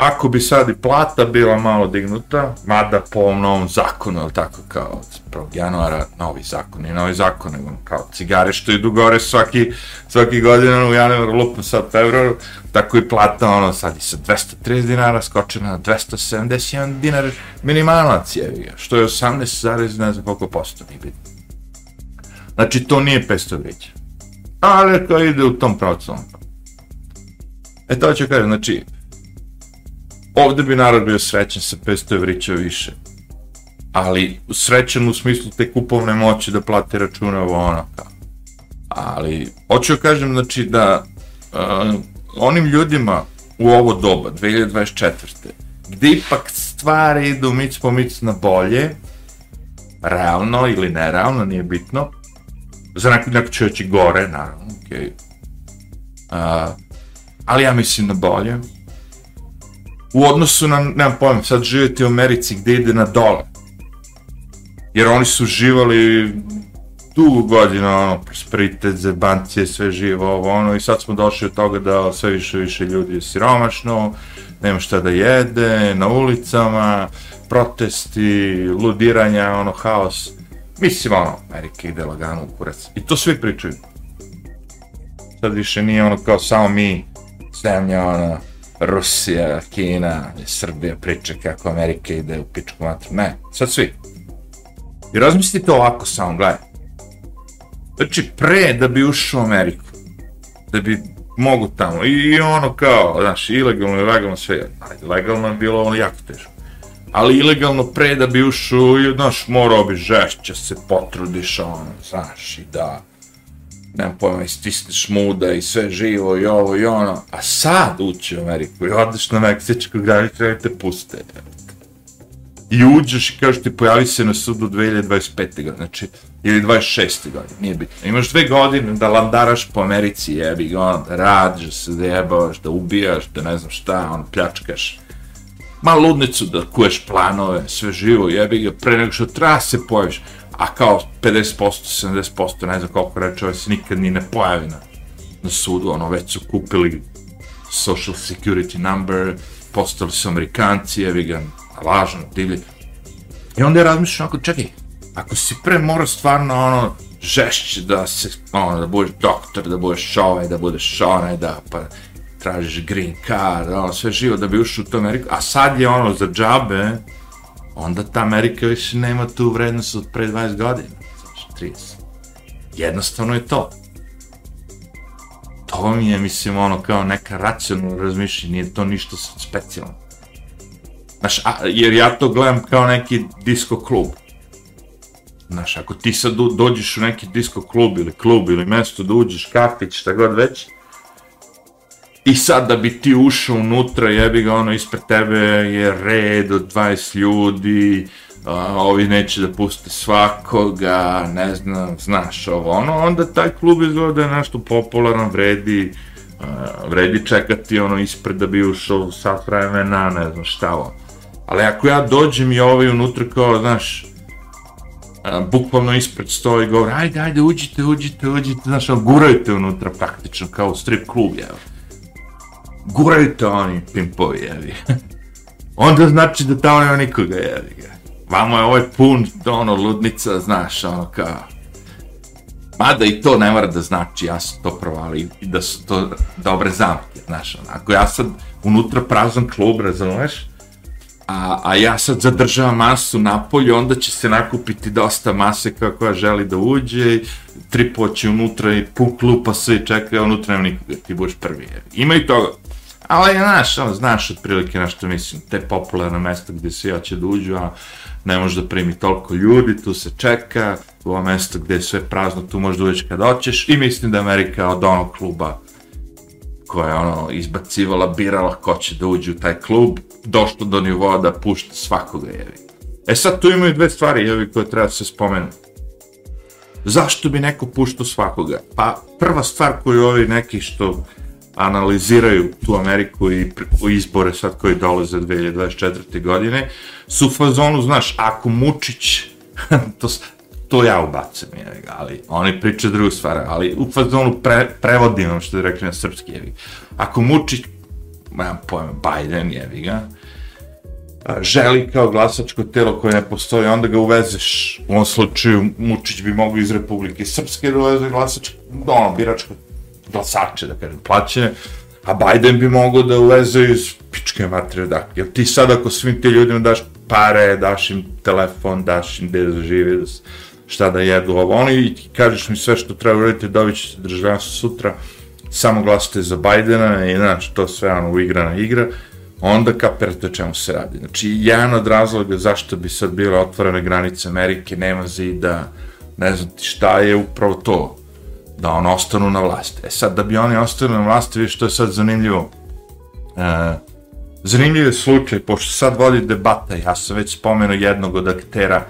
ako bi sad i plata bila malo dignuta, mada po ovom novom zakonu, ili tako kao od 1. januara, novi zakon i novi zakon, nego kao cigare što idu gore svaki, svaki godina ono, u januaru, lupno sad februaru, tako i plata, ono, sad i sa 230 dinara skoče na 271 dinar minimalac je, što je 18, ne znam koliko posto, nije bitno. Znači, to nije 500 vrića. Ali to ide u tom pravcu. Ono. E to ću kažem, znači, ovde bi narod bio srećen sa 500 evrića više. Ali srećen u smislu te kupovne moći da plati račune ovo ono kao. Ali, hoću da kažem, znači, da uh, onim ljudima u ovo doba, 2024. gde ipak stvari idu mic po mic na bolje, realno ili nerealno, nije bitno, za neko, neko će oći gore, naravno, okej. Okay. Uh, ali ja mislim na bolje, u odnosu na, nemam pojma, sad živjeti u Americi gdje ide na dole. Jer oni su živali dugo godina, ono, prosperitet, zebancije, sve živo, ovo, ono, i sad smo došli od toga da sve više više ljudi je siromašno, nema šta da jede, na ulicama, protesti, ludiranja, ono, haos. Mislim, ono, Amerika ide lagano u kurac. I to svi pričaju. Sad više nije ono kao samo mi, zemlja, ono, Rusija, Kina, Srbija priča kako Amerika ide u pičku matru. Ne, sad svi. I razmislite ovako samo, gledaj. Znači, pre da bi ušao u Ameriku, da bi mogu tamo, i, i ono kao, znaš, ilegalno i legalno sve, ajde, legalno je bilo ono jako teško. Ali ilegalno pre da bi ušao, i, znaš, morao bi žešće se potrudiš, ono, znaš, i da, nemam pojma, istisneš muda i sve živo i ovo i ono, a sad ući u Ameriku i odeš na Meksičku granicu i te puste. I uđeš i kažeš ti pojavi se na sudu 2025. godine, znači, ili 26. godine, nije bitno. Imaš dve godine da landaraš po Americi, jebi ga, ono, da radiš, da se da ubijaš, da ne znam šta, ono, pljačkaš. Ma ludnicu da kuješ planove, sve živo, jebi ga, pre nego što treba se pojaviš a kao 50%, 70%, ne znam koliko reče, ovaj se nikad ni ne pojavi na, na sudu, ono, već su kupili social security number, postali su amerikanci, jebi ga, lažno, divlji. I onda je razmišljeno, ako čekaj, ako si pre mora stvarno, ono, žešće da se, ono, da budeš doktor, da budeš ovaj, da budeš onaj, da, pa, tražiš green card, ono, sve živo da bi ušao u tu Ameriku, a sad je ono za džabe, onda ta Amerika više nema tu vrednost od pre 20 godina, znači 30. Jednostavno je to. To mi je, mislim, ono, kao neka racionalna razmišljenja, nije to ništa specijalno. Znaš, a, jer ja to gledam kao neki disco klub. Znaš, ako ti sad dođeš u neki disco klub ili klub ili mesto da uđeš, kafić, šta god već, I sad da bi ti ušao unutra, jebi ga, ono, ispred tebe je red od 20 ljudi, a, ovi neće da puste svakoga, ne znam, znaš ovo, ono, onda taj klub izgleda da je nešto popularan, vredi, vredi čekati ono ispred da bi ušao sat vremena, ne znam šta ovo. Ali ako ja dođem i ovaj unutra kao, znaš, a, bukvalno ispred stoji i govori, ajde, ajde, uđite, uđite, uđite, znaš, ono, gurajte unutra praktično, kao strip klub, jel. Gurajte oni pimpovi, jevi. *laughs* Onda znači da tamo nema nikoga, jel. Vamo je ovaj pun, ono, ludnica, znaš, ono, kao, Mada i to ne mora da znači, ja sam to provali i da su to dobre zamke, znaš, onako, ja sad unutra prazan klub, razumeš, a, a ja sad zadržavam masu napolju, onda će se nakupiti dosta mase kako ja želi da uđe, tri poći unutra i pun klupa svi i čeka, unutra nema nikoga, ti budeš prvi. Ima i toga. Ali, znaš, ono, znaš otprilike na što mislim, te popularne mesta gdje svi hoće da uđu, a ne može da primi toliko ljudi, tu se čeka, u ovo mesto gdje je sve prazno, tu možda uđeš kad hoćeš, i mislim da Amerika od onog kluba koja je ono izbacivala, birala ko će da uđe u taj klub, došlo do nivoa da pušta svakoga jevi. E sad tu imaju dve stvari jevi koje treba se spomenu. Zašto bi neko puštao svakoga? Pa prva stvar koju ovi neki što analiziraju tu Ameriku i izbore sad koji dolaze 2024. godine, su u fazonu, znaš, ako Mučić, *laughs* to, to ja ubacim, je, ali oni pričaju drugu stvar, ali u fazonu pre, prevodim što je rekli na srpski, je, ako Mučić, nemam pojma, Biden, je, ga, želi kao glasačko telo koje ne postoji, onda ga uvezeš, u ovom slučaju Mučić bi mogu iz Republike Srpske da uveze glasačko, ono, biračko glasače, da kažem, plaćene, a Biden bi mogao da uleze iz pičke matre, da, jer ti sad ako svim ti ljudima daš pare, daš im telefon, daš im gde da živi, šta da jedu ovo, oni i kažeš mi sve što treba uraditi, dobit ćete državljanstvo sutra, samo glasite za Bajdena i znači to sve ono igrana igra, onda kapirate čemu se radi. Znači, jedan od razloga zašto bi sad bile otvorene granice Amerike, nema zida, ne znam ti šta je upravo to, da on ostanu na vlasti. E sad, da bi oni ostali na vlasti, vidiš, to je sad zanimljivo. E, zanimljiv je slučaj, pošto sad vodi debata, ja sam već spomenuo jednog od aktera,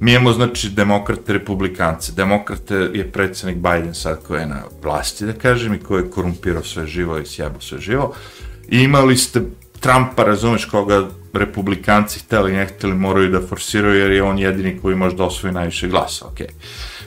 mi imamo, znači, demokrate, republikance. Demokrate je predsjednik Biden sad koji je na vlasti, da kažem, i koji je korumpirao sve živo i sjebo sve živo. I imali ste Trumpa, razumeš, koga republikanci hteli, ne hteli, moraju da forsiraju, jer je on jedini koji može da osvoji najviše glasa, okej. Okay.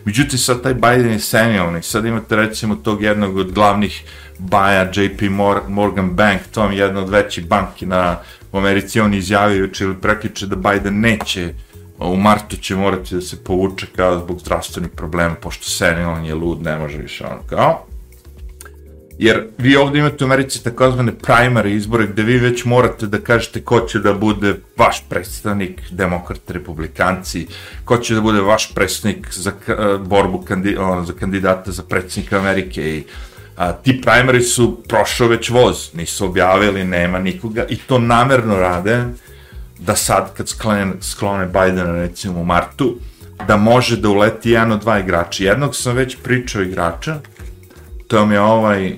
Međutim, sad taj Biden je senilni, sad imate recimo tog jednog od glavnih baja, JP Morgan Bank, to vam je jedna od većih banki na, u Americi, on izjavio juče ili prekliče da Biden neće, u martu će morati da se povuče kao zbog zdravstvenih problema, pošto senijalan je lud, ne može više ono kao. Jer vi ovdje imate u Americi takozvane primary izbore gdje vi već morate da kažete ko će da bude vaš predstavnik, demokrat, republikanci, ko će da bude vaš predstavnik za e, borbu kandi, ono, za kandidata za predsjednika Amerike i a, ti primary su prošao već voz, nisu objavili, nema nikoga i to namerno rade da sad kad sklone, sklone Bidena recimo u martu, da može da uleti jedan od dva igrača. Jednog sam već pričao igrača, to mi je ovaj,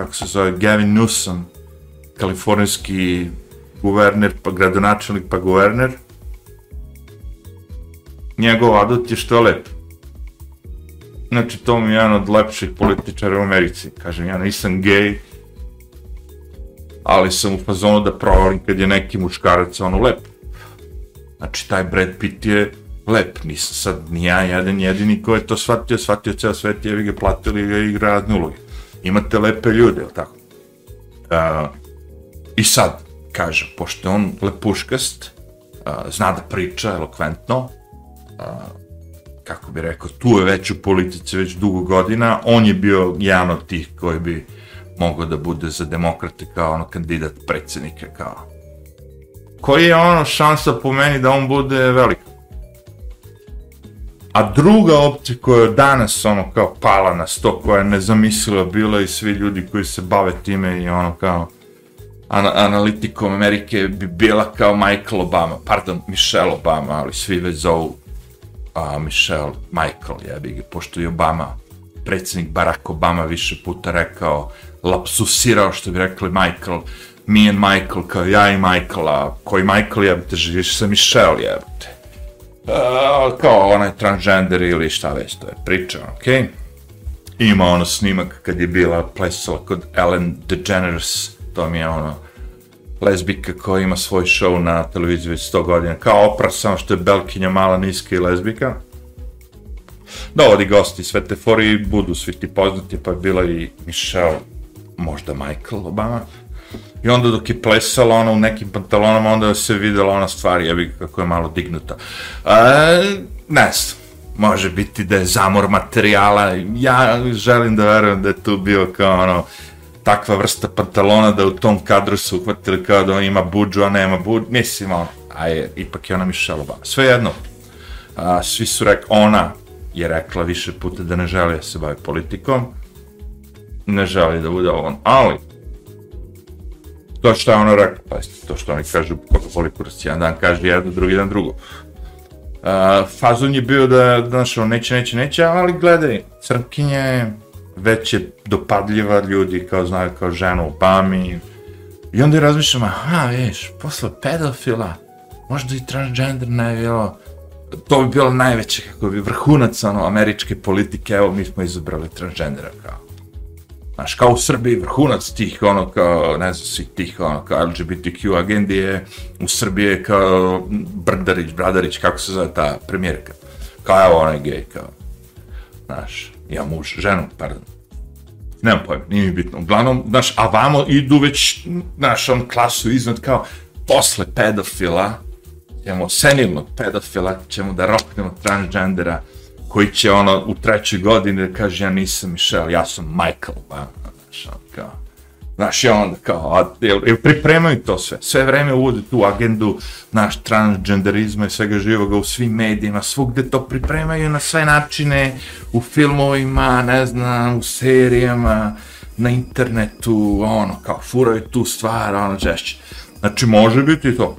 kako se zove, Gavin Newsom, kalifornijski guverner, pa gradonačelnik, pa guverner. Njegov adut je što je lep. Znači, to mi je jedan od lepših političara u Americi. Kažem, ja nisam gej, ali sam u fazonu da provalim kad je neki muškarac ono lep. Znači, taj Brad Pitt je lep, nisam sad ni ja jedan jedini ko je to shvatio, shvatio ceo svet, je ga platili i igra radne uloge. Imate lepe ljude, ili tako? Uh, I sad, kažem, pošto je on lepuškast, uh, zna da priča elokventno, uh, kako bi rekao, tu je već u politici već dugo godina, on je bio jedan od tih koji bi mogao da bude za demokrate kao ono kandidat predsjednika, kao koji je ono šansa po meni da on bude velika. A druga opcija koja je danas ono kao pala na sto, koja je nezamislila bila i svi ljudi koji se bave time i ono kao an analitikom Amerike bi bila kao Michael Obama, pardon, Michelle Obama, ali svi već zovu a, Michelle, Michael, ja bih ga, pošto je Obama, predsjednik Barack Obama više puta rekao, lapsusirao što bi rekli Michael, me and Michael, kao ja i Michael, a koji Michael jebite, živiš sa Michelle jebite kao onaj transgender ili šta već, to je priča, okej? Okay? ima ono snimak kad je bila plesala kod Ellen DeGeneres, to mi je ono, lezbika koja ima svoj show na televiziji već 100 godina, kao opra, samo što je belkinja mala, niska i lezbika. Dovodi gosti, sve te fori budu svi ti poznati, pa je bila i Michelle, možda Michael Obama. I onda dok je plesala ona u nekim pantalonama, onda se videla ona stvar, jebi kako je malo dignuta. E, ne znam, može biti da je zamor materijala, ja želim da verujem da je tu bio kao ono, takva vrsta pantalona da u tom kadru su uhvatili kao da ima buđu, a nema buđu, mislim ono, a je, ipak je ona Michelle Obama. Sve jedno, a, svi su rekli, ona je rekla više puta da ne želi da se bavi politikom, ne želi da bude on, ali to što je ono rekao, pa to što oni kažu, koga voli kurac, jedan dan kaže jedno, drugi dan drugo. Uh, fazon je bio da, znaš, on neće, neće, neće, ali gledaj, crnkinje već je dopadljiva ljudi, kao znaju, kao ženu pami. I onda je razmišljam, aha, viš, posle pedofila, možda i transgender ne bilo, to bi bilo najveće, kako bi vrhunac, ono, američke politike, evo, mi smo izabrali transgendera, kao. Znaš, kao u Srbiji vrhunac tih, ono, kao, ne znam, svih tih, ono, kao LGBTQ agendi je, u Srbiji je kao Brdarić, Bradarić, kako se zove ta premijerka. Kao, evo, onaj gej, kao, znaš, ja muž, ženu, pardon. Nemam pojma, nije mi bitno. Uglavnom, znaš, a vamo idu već, znaš, on klasu iznad kao, posle pedofila, ćemo senilnog pedofila, ćemo da roknemo transgendera, koji će ono u trećoj godini da kaže ja nisam Michelle, ja sam Michael, ba, znaš, on kao, znaš, i onda kao, a, jel, jel pripremaju to sve, sve vreme uvode tu agendu, naš transgenderizma i svega živoga u svim medijima, svugde to pripremaju na sve načine, u filmovima, ne znam, u serijama, na internetu, ono, kao, furaju tu stvar, ono, češće. Znači, može biti to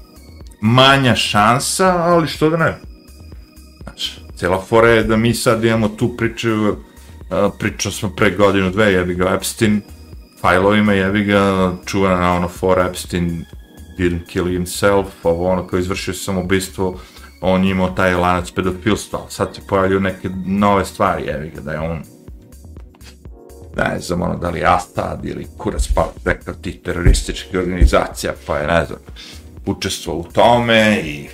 *clears throat* manja šansa, ali što da ne. Znači, cijela fora je da mi sad imamo tu priču, e, uh, pričao smo pre godinu dve, jebi ga Epstein, fajlovima, jebi ga, čuvana na ono fora Epstein didn't kill himself, ovo ono koji izvršio samobistvo, on je imao taj lanac pedofilstva, sad se pojavljuju neke nove stvari, jevi ga, da je on ne znam, ono, da li Astad ili kurac pa neka ti terorističkih organizacija, pa je, ne znam, učestvo u tome i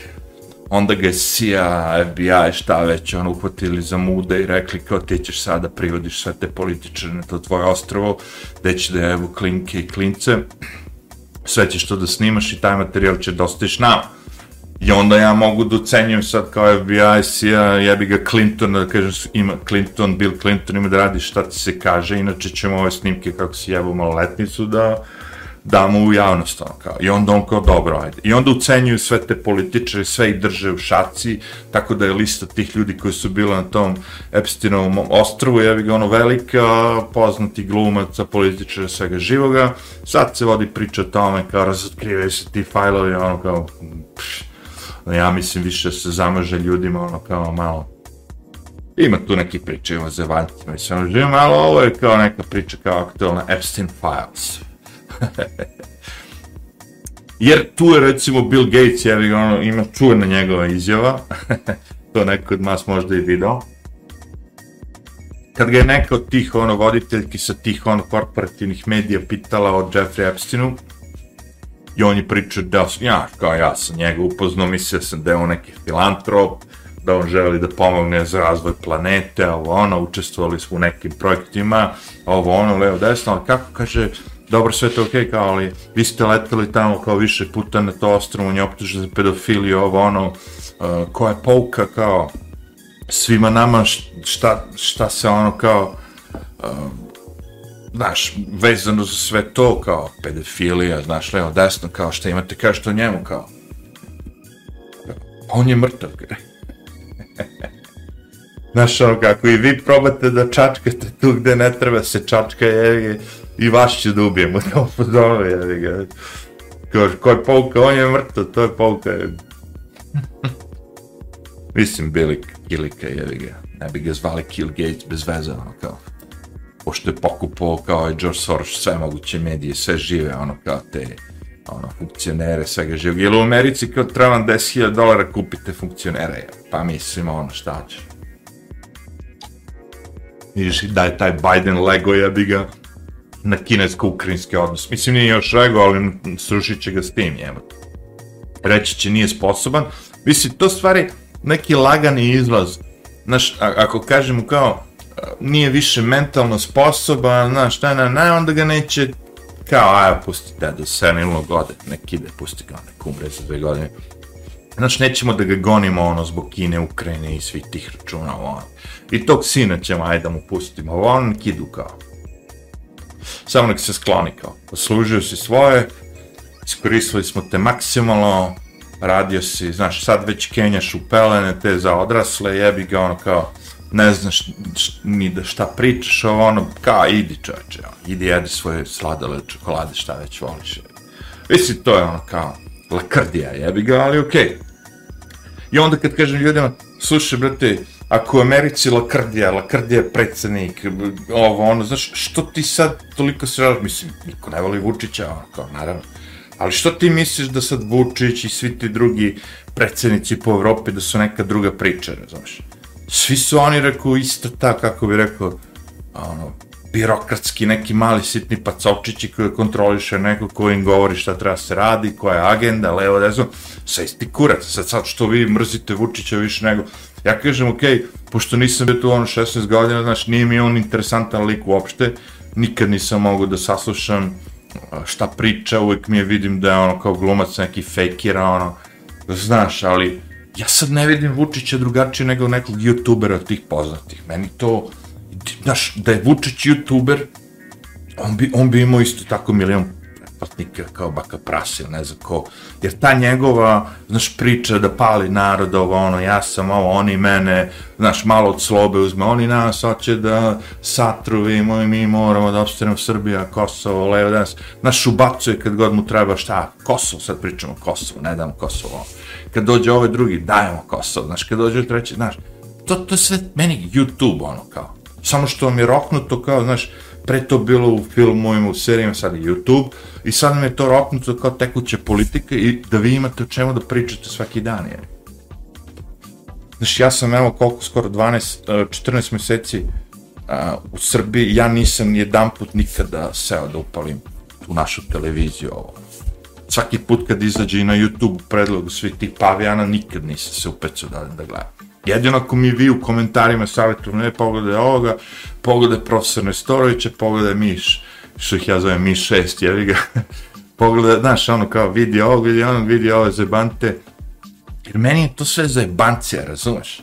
onda ga je CIA, FBI, šta već, ono, uhvatili za mude i rekli kao ti ćeš sada privodiš sve te političare na to tvoje ostrovo, gde će da evo klinke i klince, sve ćeš to da snimaš i taj materijal će dostiš nama. I onda ja mogu da ucenjujem sad kao FBI, CIA, jebi ga Clinton, da kažem, ima Clinton, Bill Clinton ima da radi šta ti se kaže, inače ćemo ove snimke kako si jebao maloletnicu da damo u javnost, ono kao. I onda on kao, dobro, ajde. I onda ucenjuju sve te političare, sve ih drže u šaci, tako da je lista tih ljudi koji su bili na tom Epsteinovom ostrovu, jevi ga ono velika, poznati glumaca, političara, svega živoga. Sad se vodi priča o tome, kao razotkrivaju se ti fajlovi, ono kao, pš, ja mislim više se zamaže ljudima, ono kao malo, Ima tu neki priče o zevaljcima i sve ono ali ovo je kao neka priča kao aktualna Epstein Files. *laughs* Jer tu je recimo Bill Gates, jer ono, ima čuvena njegova izjava, *laughs* to neko od nas možda i video. Kad ga je neka od tih ono, voditeljki sa tih ono, korporativnih medija pitala o Jeffrey Epsteinu, i on je pričao da ja, kao ja sam njega upoznao, mislio sam da je on neki filantrop, da on želi da pomogne za razvoj planete, ovo ono, učestvovali smo u nekim projektima, ovo ono, levo desno, ali kako kaže, dobro, sve to okej, okay, kao, ali vi ste leteli tamo kao više puta na to ostrovo, on je optužen za pedofiliju, ovo ono, uh, koja je pouka, kao, svima nama šta, šta se ono kao, uh, znaš, vezano za sve to, kao, pedofilija, znaš, levo, desno, kao, šta imate, kao što njemu, kao, on je mrtav. E. *laughs* Znaš, ono, kako i vi probate da čačkate tu gde ne treba se čačka, je, i vas će da ubijemo, to pozove, jevi ga. Kaže, ko je pouka, on je mrtav, to je pouka. *laughs* Mislim, bili Kilika, jevi ga. Ne bi ga zvali Kill Gates bez veze, ono kao. Pošto je pokupao kao je George Soros sve moguće medije, sve žive, ono kao te ono, funkcionere, svega živog. Jer u Americi kao treba 10.000 dolara kupite funkcionere, pa mislim ono šta će. Vidiš da je taj Biden lego jebi ga na kinesko-ukrinski odnos. Mislim, nije još rego, ali srušit će ga s tim, jebate. Reći će nije sposoban. Mislim, to stvari neki lagani izlaz. Znaš, ako kažemo kao, nije više mentalno sposoban, znaš, šta na, na, onda ga neće kao, aja, pusti da do senilnog gode, nek ide, pusti ga, nek umre za dve godine. Znaš, nećemo da ga gonimo, ono, zbog Kine, Ukrajine i svih tih računa, ono. I tog sina ćemo, ajde da mu pustimo, ono, on nek idu, kao. Samo nek se skloni, kao. Poslužio si svoje, iskoristili smo te maksimalno, radio si, znaš, sad već kenjaš u pelene, te za odrasle, jebi ga, ono, kao, ne znaš ni da šta pričaš, ovo ono, kao, idi čoče, ono, idi jedi svoje sladole čokolade, šta već voliš. Mislim, to je ono kao lakrdija, jebi ga, ali okej. Okay. I onda kad kažem ljudima, slušaj, brate, ako u Americi lakrdija, lakrdija je predsednik, ovo, ono, znaš, što ti sad toliko se radiš, mislim, niko ne voli Vučića, ono, kao, naravno. Ali što ti misliš da sad Vučić i svi ti drugi predsednici po Evropi da su neka druga priča, ne znaš? svi su oni rekao isto ta, kako bi rekao, ono, birokratski neki mali sitni pacovčići koji kontroliše neko ko im govori šta treba se radi, koja je agenda, levo, desno, sa isti kurac, sad, sad što vi mrzite Vučića više nego, ja kažem, ok, pošto nisam bio tu ono 16 godina, znači nije mi on interesantan lik uopšte, nikad nisam mogao da saslušam šta priča, uvijek mi je vidim da je ono kao glumac neki fejkira, ono, znaš, ali ja sad ne vidim Vučića drugačije nego nekog youtubera od tih poznatih. Meni to, znaš, da je Vučić youtuber, on bi, on bi imao isto tako milion pretplatnika kao baka prase, ne znam ko. Jer ta njegova, znaš, priča da pali narod, ovo, ono, ja sam ovo, oni mene, znaš, malo od slobe uzme, oni nas hoće da satruvimo i mi moramo da obstanemo Srbija, Kosovo, levo, danas. Znaš, ubacuje kad god mu treba šta, Kosovo, sad pričamo Kosovo, ne dam Kosovo, kad dođe ovaj drugi, dajemo Kosovo, znaš, kad dođe treći, znaš, to, to je sve meni YouTube, ono, kao, samo što vam je roknuto, kao, znaš, pre to bilo u filmovima, u serijama, sad je YouTube, i sad nam je to roknuto kao tekuće politike i da vi imate o čemu da pričate svaki dan, jer. Znaš, ja sam, evo, koliko, skoro 12, 14 e, meseci e, u Srbiji, ja nisam jedan put nikada seo da upalim tu našu televiziju, ovo svaki put kad izađe i na YouTube predlogu svih tih pa pavijana, nikad nisam se upecao da, da gledam. Jedino ako mi vi u komentarima savjetu, ne pogledaj ovoga, pogledaj profesor Nestorovića, pogledaj Miš, što ih ja zovem Miš 6, jevi ga, *laughs* pogledaj, znaš, ono kao vidi ovog, vidi onog, vidi ove zebante, jer meni je to sve zebancija, razumeš?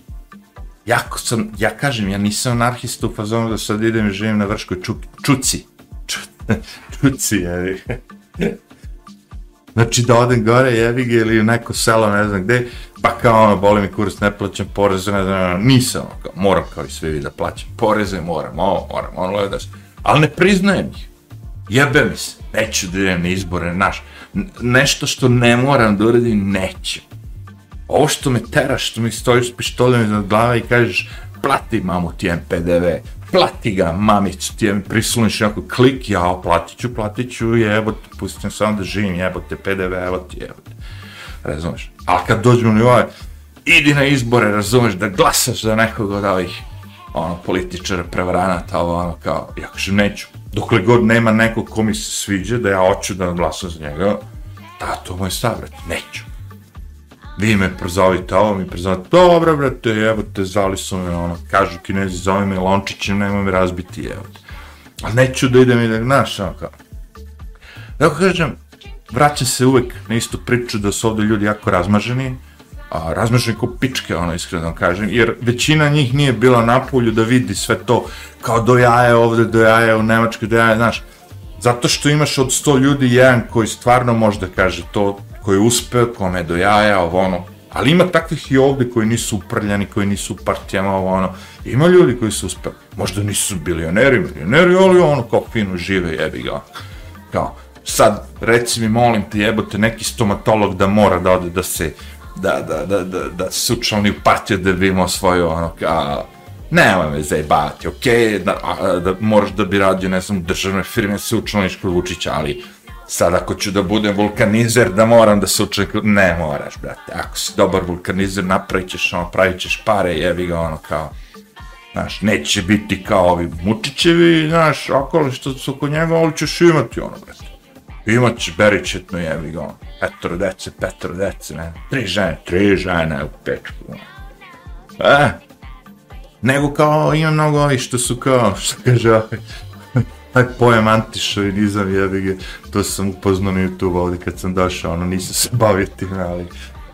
Jako sam, ja kažem, ja nisam anarhista u fazonu da sad idem i živim na vrškoj ču, čuci, ču, *laughs* čuci, jevi *laughs* Znači da odem gore, jevige, ga, ili u neko selo, ne znam gde, pa kao ono, boli mi kurs, ne plaćam poreze, ne znam, ono, nisam, ono, kao, moram kao i sve da plaćam poreze, moram ovo, moram ono, da se, ali ne priznajem ih. Jebe mi se, neću da idem na izbore, naš, nešto što ne moram da uradim, neću. Ovo što me teraš, što mi stojiš s pištoljem iznad glava i kažeš, plati mamu ti PDV, plati ga, mamicu, ti mi prisluniš jako klik, ja platit ću, platit ću, jebote, pustim samo da živim, jebote, PDV, evo ti, jebote. Razumeš? A kad dođemo na ovaj, idi na izbore, razumeš, da glasaš za nekog od ovih, ono, političara, prevaranata, ovo, ono, kao, ja kažem, neću. Dokle god nema nekog ko mi se sviđa, da ja hoću da glasam za njega, ta, to moj stav, neću vi me prozovite ovo, mi prozovite, dobro, brate, evo te, zvali su me, ono, kažu kinezi, zove me lončićem, nema me razbiti, evo te. Ali neću da idem i da, gnaš, ono kao. Dakle, kažem, vraća se uvek na istu priču da su ovde ljudi jako razmaženi, a razmaženi ko pičke, ono, iskreno da kažem, jer većina njih nije bila na polju da vidi sve to, kao do jaje ovde, do jaje u Nemačkoj, do jaje, znaš, zato što imaš od sto ljudi jedan koji stvarno može da kaže to, koji je uspeo, kome je do jaja, ovo ono. Ali ima takvih i ovde koji nisu uprljani, koji nisu u partijama, ovo ono. Ima ljudi koji su uspeli. Možda nisu bilioneri, milioneri, ali ono kao fino žive, jebi ga. Kao, sad, reci mi, molim te, jebote, neki stomatolog da mora da ode da se, da, da, da, da, da se učlani u partiju da bi imao svoju, ono, kao, nema me zajebati, okej, okay, da, da, moraš da bi radio, ne znam, državne firme, se učlaniš ono kod Vučića, ali sad ako ću da budem vulkanizer, da moram da se učekam, ne moraš, brate, ako si dobar vulkanizer, napravit ćeš, ono, pravit ćeš pare, jevi ga, ono, kao, Znaš, neće biti kao ovi Mučićevi, znaš, okoli što su kod njega, ali ćeš imati ono, brate. Imat će beričetno jebi ga. Ono. Petro dece, petro dece, ne. Tri žene, tri žene u pečku. Ono. E, nego kao, ima mnogo ovih što su kao, *laughs* što kaže ovaj, taj pojam antišovinizam jebi ga, to sam upoznao na YouTube ovdje kad sam došao, ono, nisam se bavio tim, ali...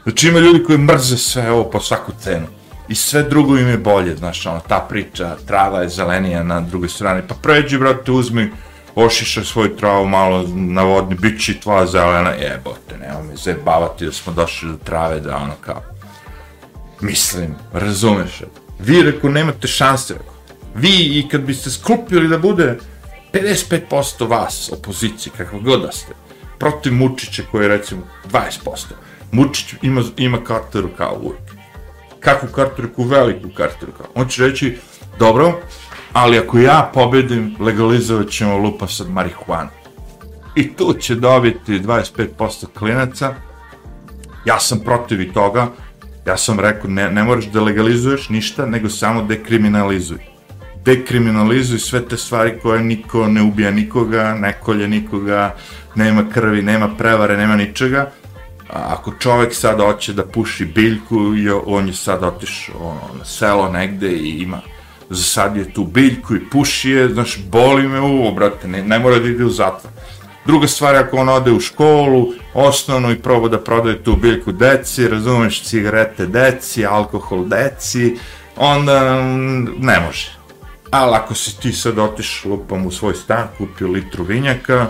Znači ima ljudi koji mrze sve ovo po svaku cenu. I sve drugo im je bolje, znaš, ono, ta priča, trava je zelenija na drugoj strani. Pa pređi, brate, uzmi, ošiša svoju travu malo na vodni, bit će tvoja zelena, jebote, nema mi zebavati da smo došli do trave, da ono kao... Mislim, razumeš, vi, reko, nemate šanse, reko. Vi, i kad biste sklupili da bude 55% vas, opozicije, kako god da ste, protiv Mučića koji je, recimo, 20%, Mučić ima, ima karteru kao uvijek. Kakvu karteru? Veliku karteru kao. On će reći, dobro, ali ako ja pobedim, legalizovat ćemo lupa sad marihuanu. I tu će dobiti 25% klinaca. Ja sam protiv i toga. Ja sam rekao, ne, ne moraš da legalizuješ ništa, nego samo dekriminalizuj. Dekriminalizuj sve te stvari koje niko ne ubija nikoga, ne kolje nikoga, nema krvi, nema prevare, nema ničega. A ako čovjek sad hoće da puši biljku, on je sad otišao ono, na selo negde i ima zasadio tu biljku i puši je, znaš, boli me uvo, brate, ne, ne mora da ide u zatvor. Druga stvar, ako on ode u školu, osnovno i proba da prodaje tu biljku deci, razumeš, cigarete deci, alkohol deci, onda mm, ne može. Ali ako si ti sad otiš lupom u svoj stan, kupio litru vinjaka,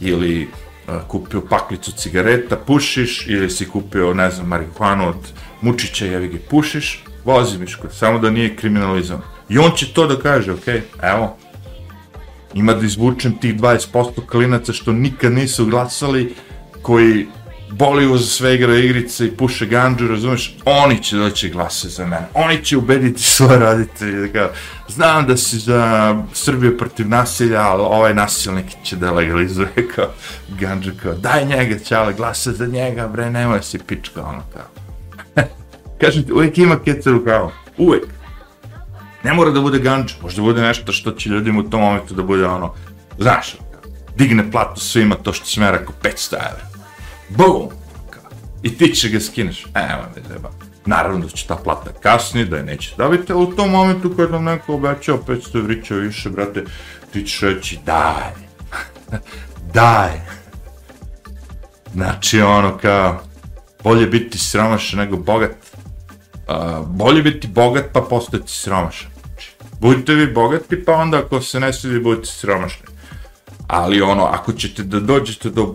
ili uh, kupio paklicu cigareta, pušiš, ili si kupio, ne znam, marihuanu od mučića, jevi ga pušiš, vozi miško, samo da nije kriminalizovan. I on će to da kaže, ok, evo, ima da izvučem tih 20% klinaca što nikad nisu glasali, koji boli za sve igra igrice i puše ganđu, razumeš, oni će doći glase za mene, oni će ubediti svoje roditelje, da kao, znam da si za Srbiju protiv nasilja, ali ovaj nasilnik će da legalizuje *laughs* kao ganđu, kao, daj njega, čale, glase za njega, bre, nemoj si pička, ono kao. *laughs* Kažem ti, uvijek ima kecaru kao, uvijek. Ne mora da bude ganč, može da bude nešto što će ljudima u tom momentu da bude ono, znaš, digne platu svima to što smera rekao, 500 evra. Bum! I ti će ga skineš. E, evo me zeba. Naravno da će ta plata kasni, da je neće dobiti, ali u tom momentu kad nam neko obećao 500 evrića više, brate, ti ćeš reći daj. *laughs* daj. Znači ono kao, bolje biti sromašan nego bogat. Uh, bolje biti bogat pa postati sromašan budite vi bogati, pa onda ako se ne svidi, budite siromašni. Ali ono, ako ćete da dođete do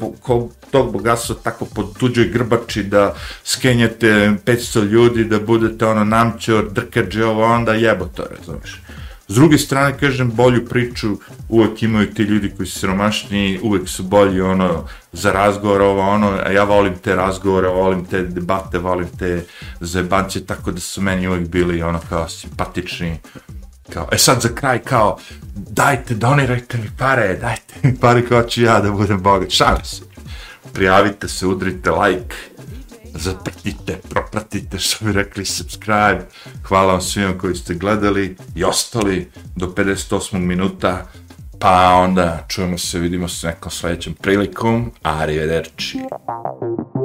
tog bogatstva tako pod tuđoj grbači, da skenjate 500 ljudi, da budete ono namćor, drkađe ovo, onda jebo to, razumiješ. S druge strane, kažem, bolju priču uvek imaju ti ljudi koji su siromašni, uvek su bolji ono, za razgovor, ovo, ono, a ja volim te razgovore, volim te debate, volim te zajebance, tako da su meni uvek bili ono kao simpatični, Kao, e sad za kraj kao, dajte, donirajte mi pare, dajte mi pare kao ću ja da budem bogat. Šalim se. Prijavite se, udrite like, zapratite, propratite, što bi rekli, subscribe. Hvala vam svima koji ste gledali i ostali do 58. minuta. Pa onda čujemo se, vidimo se nekom sledećem prilikom. Arrivederci. Arrivederci.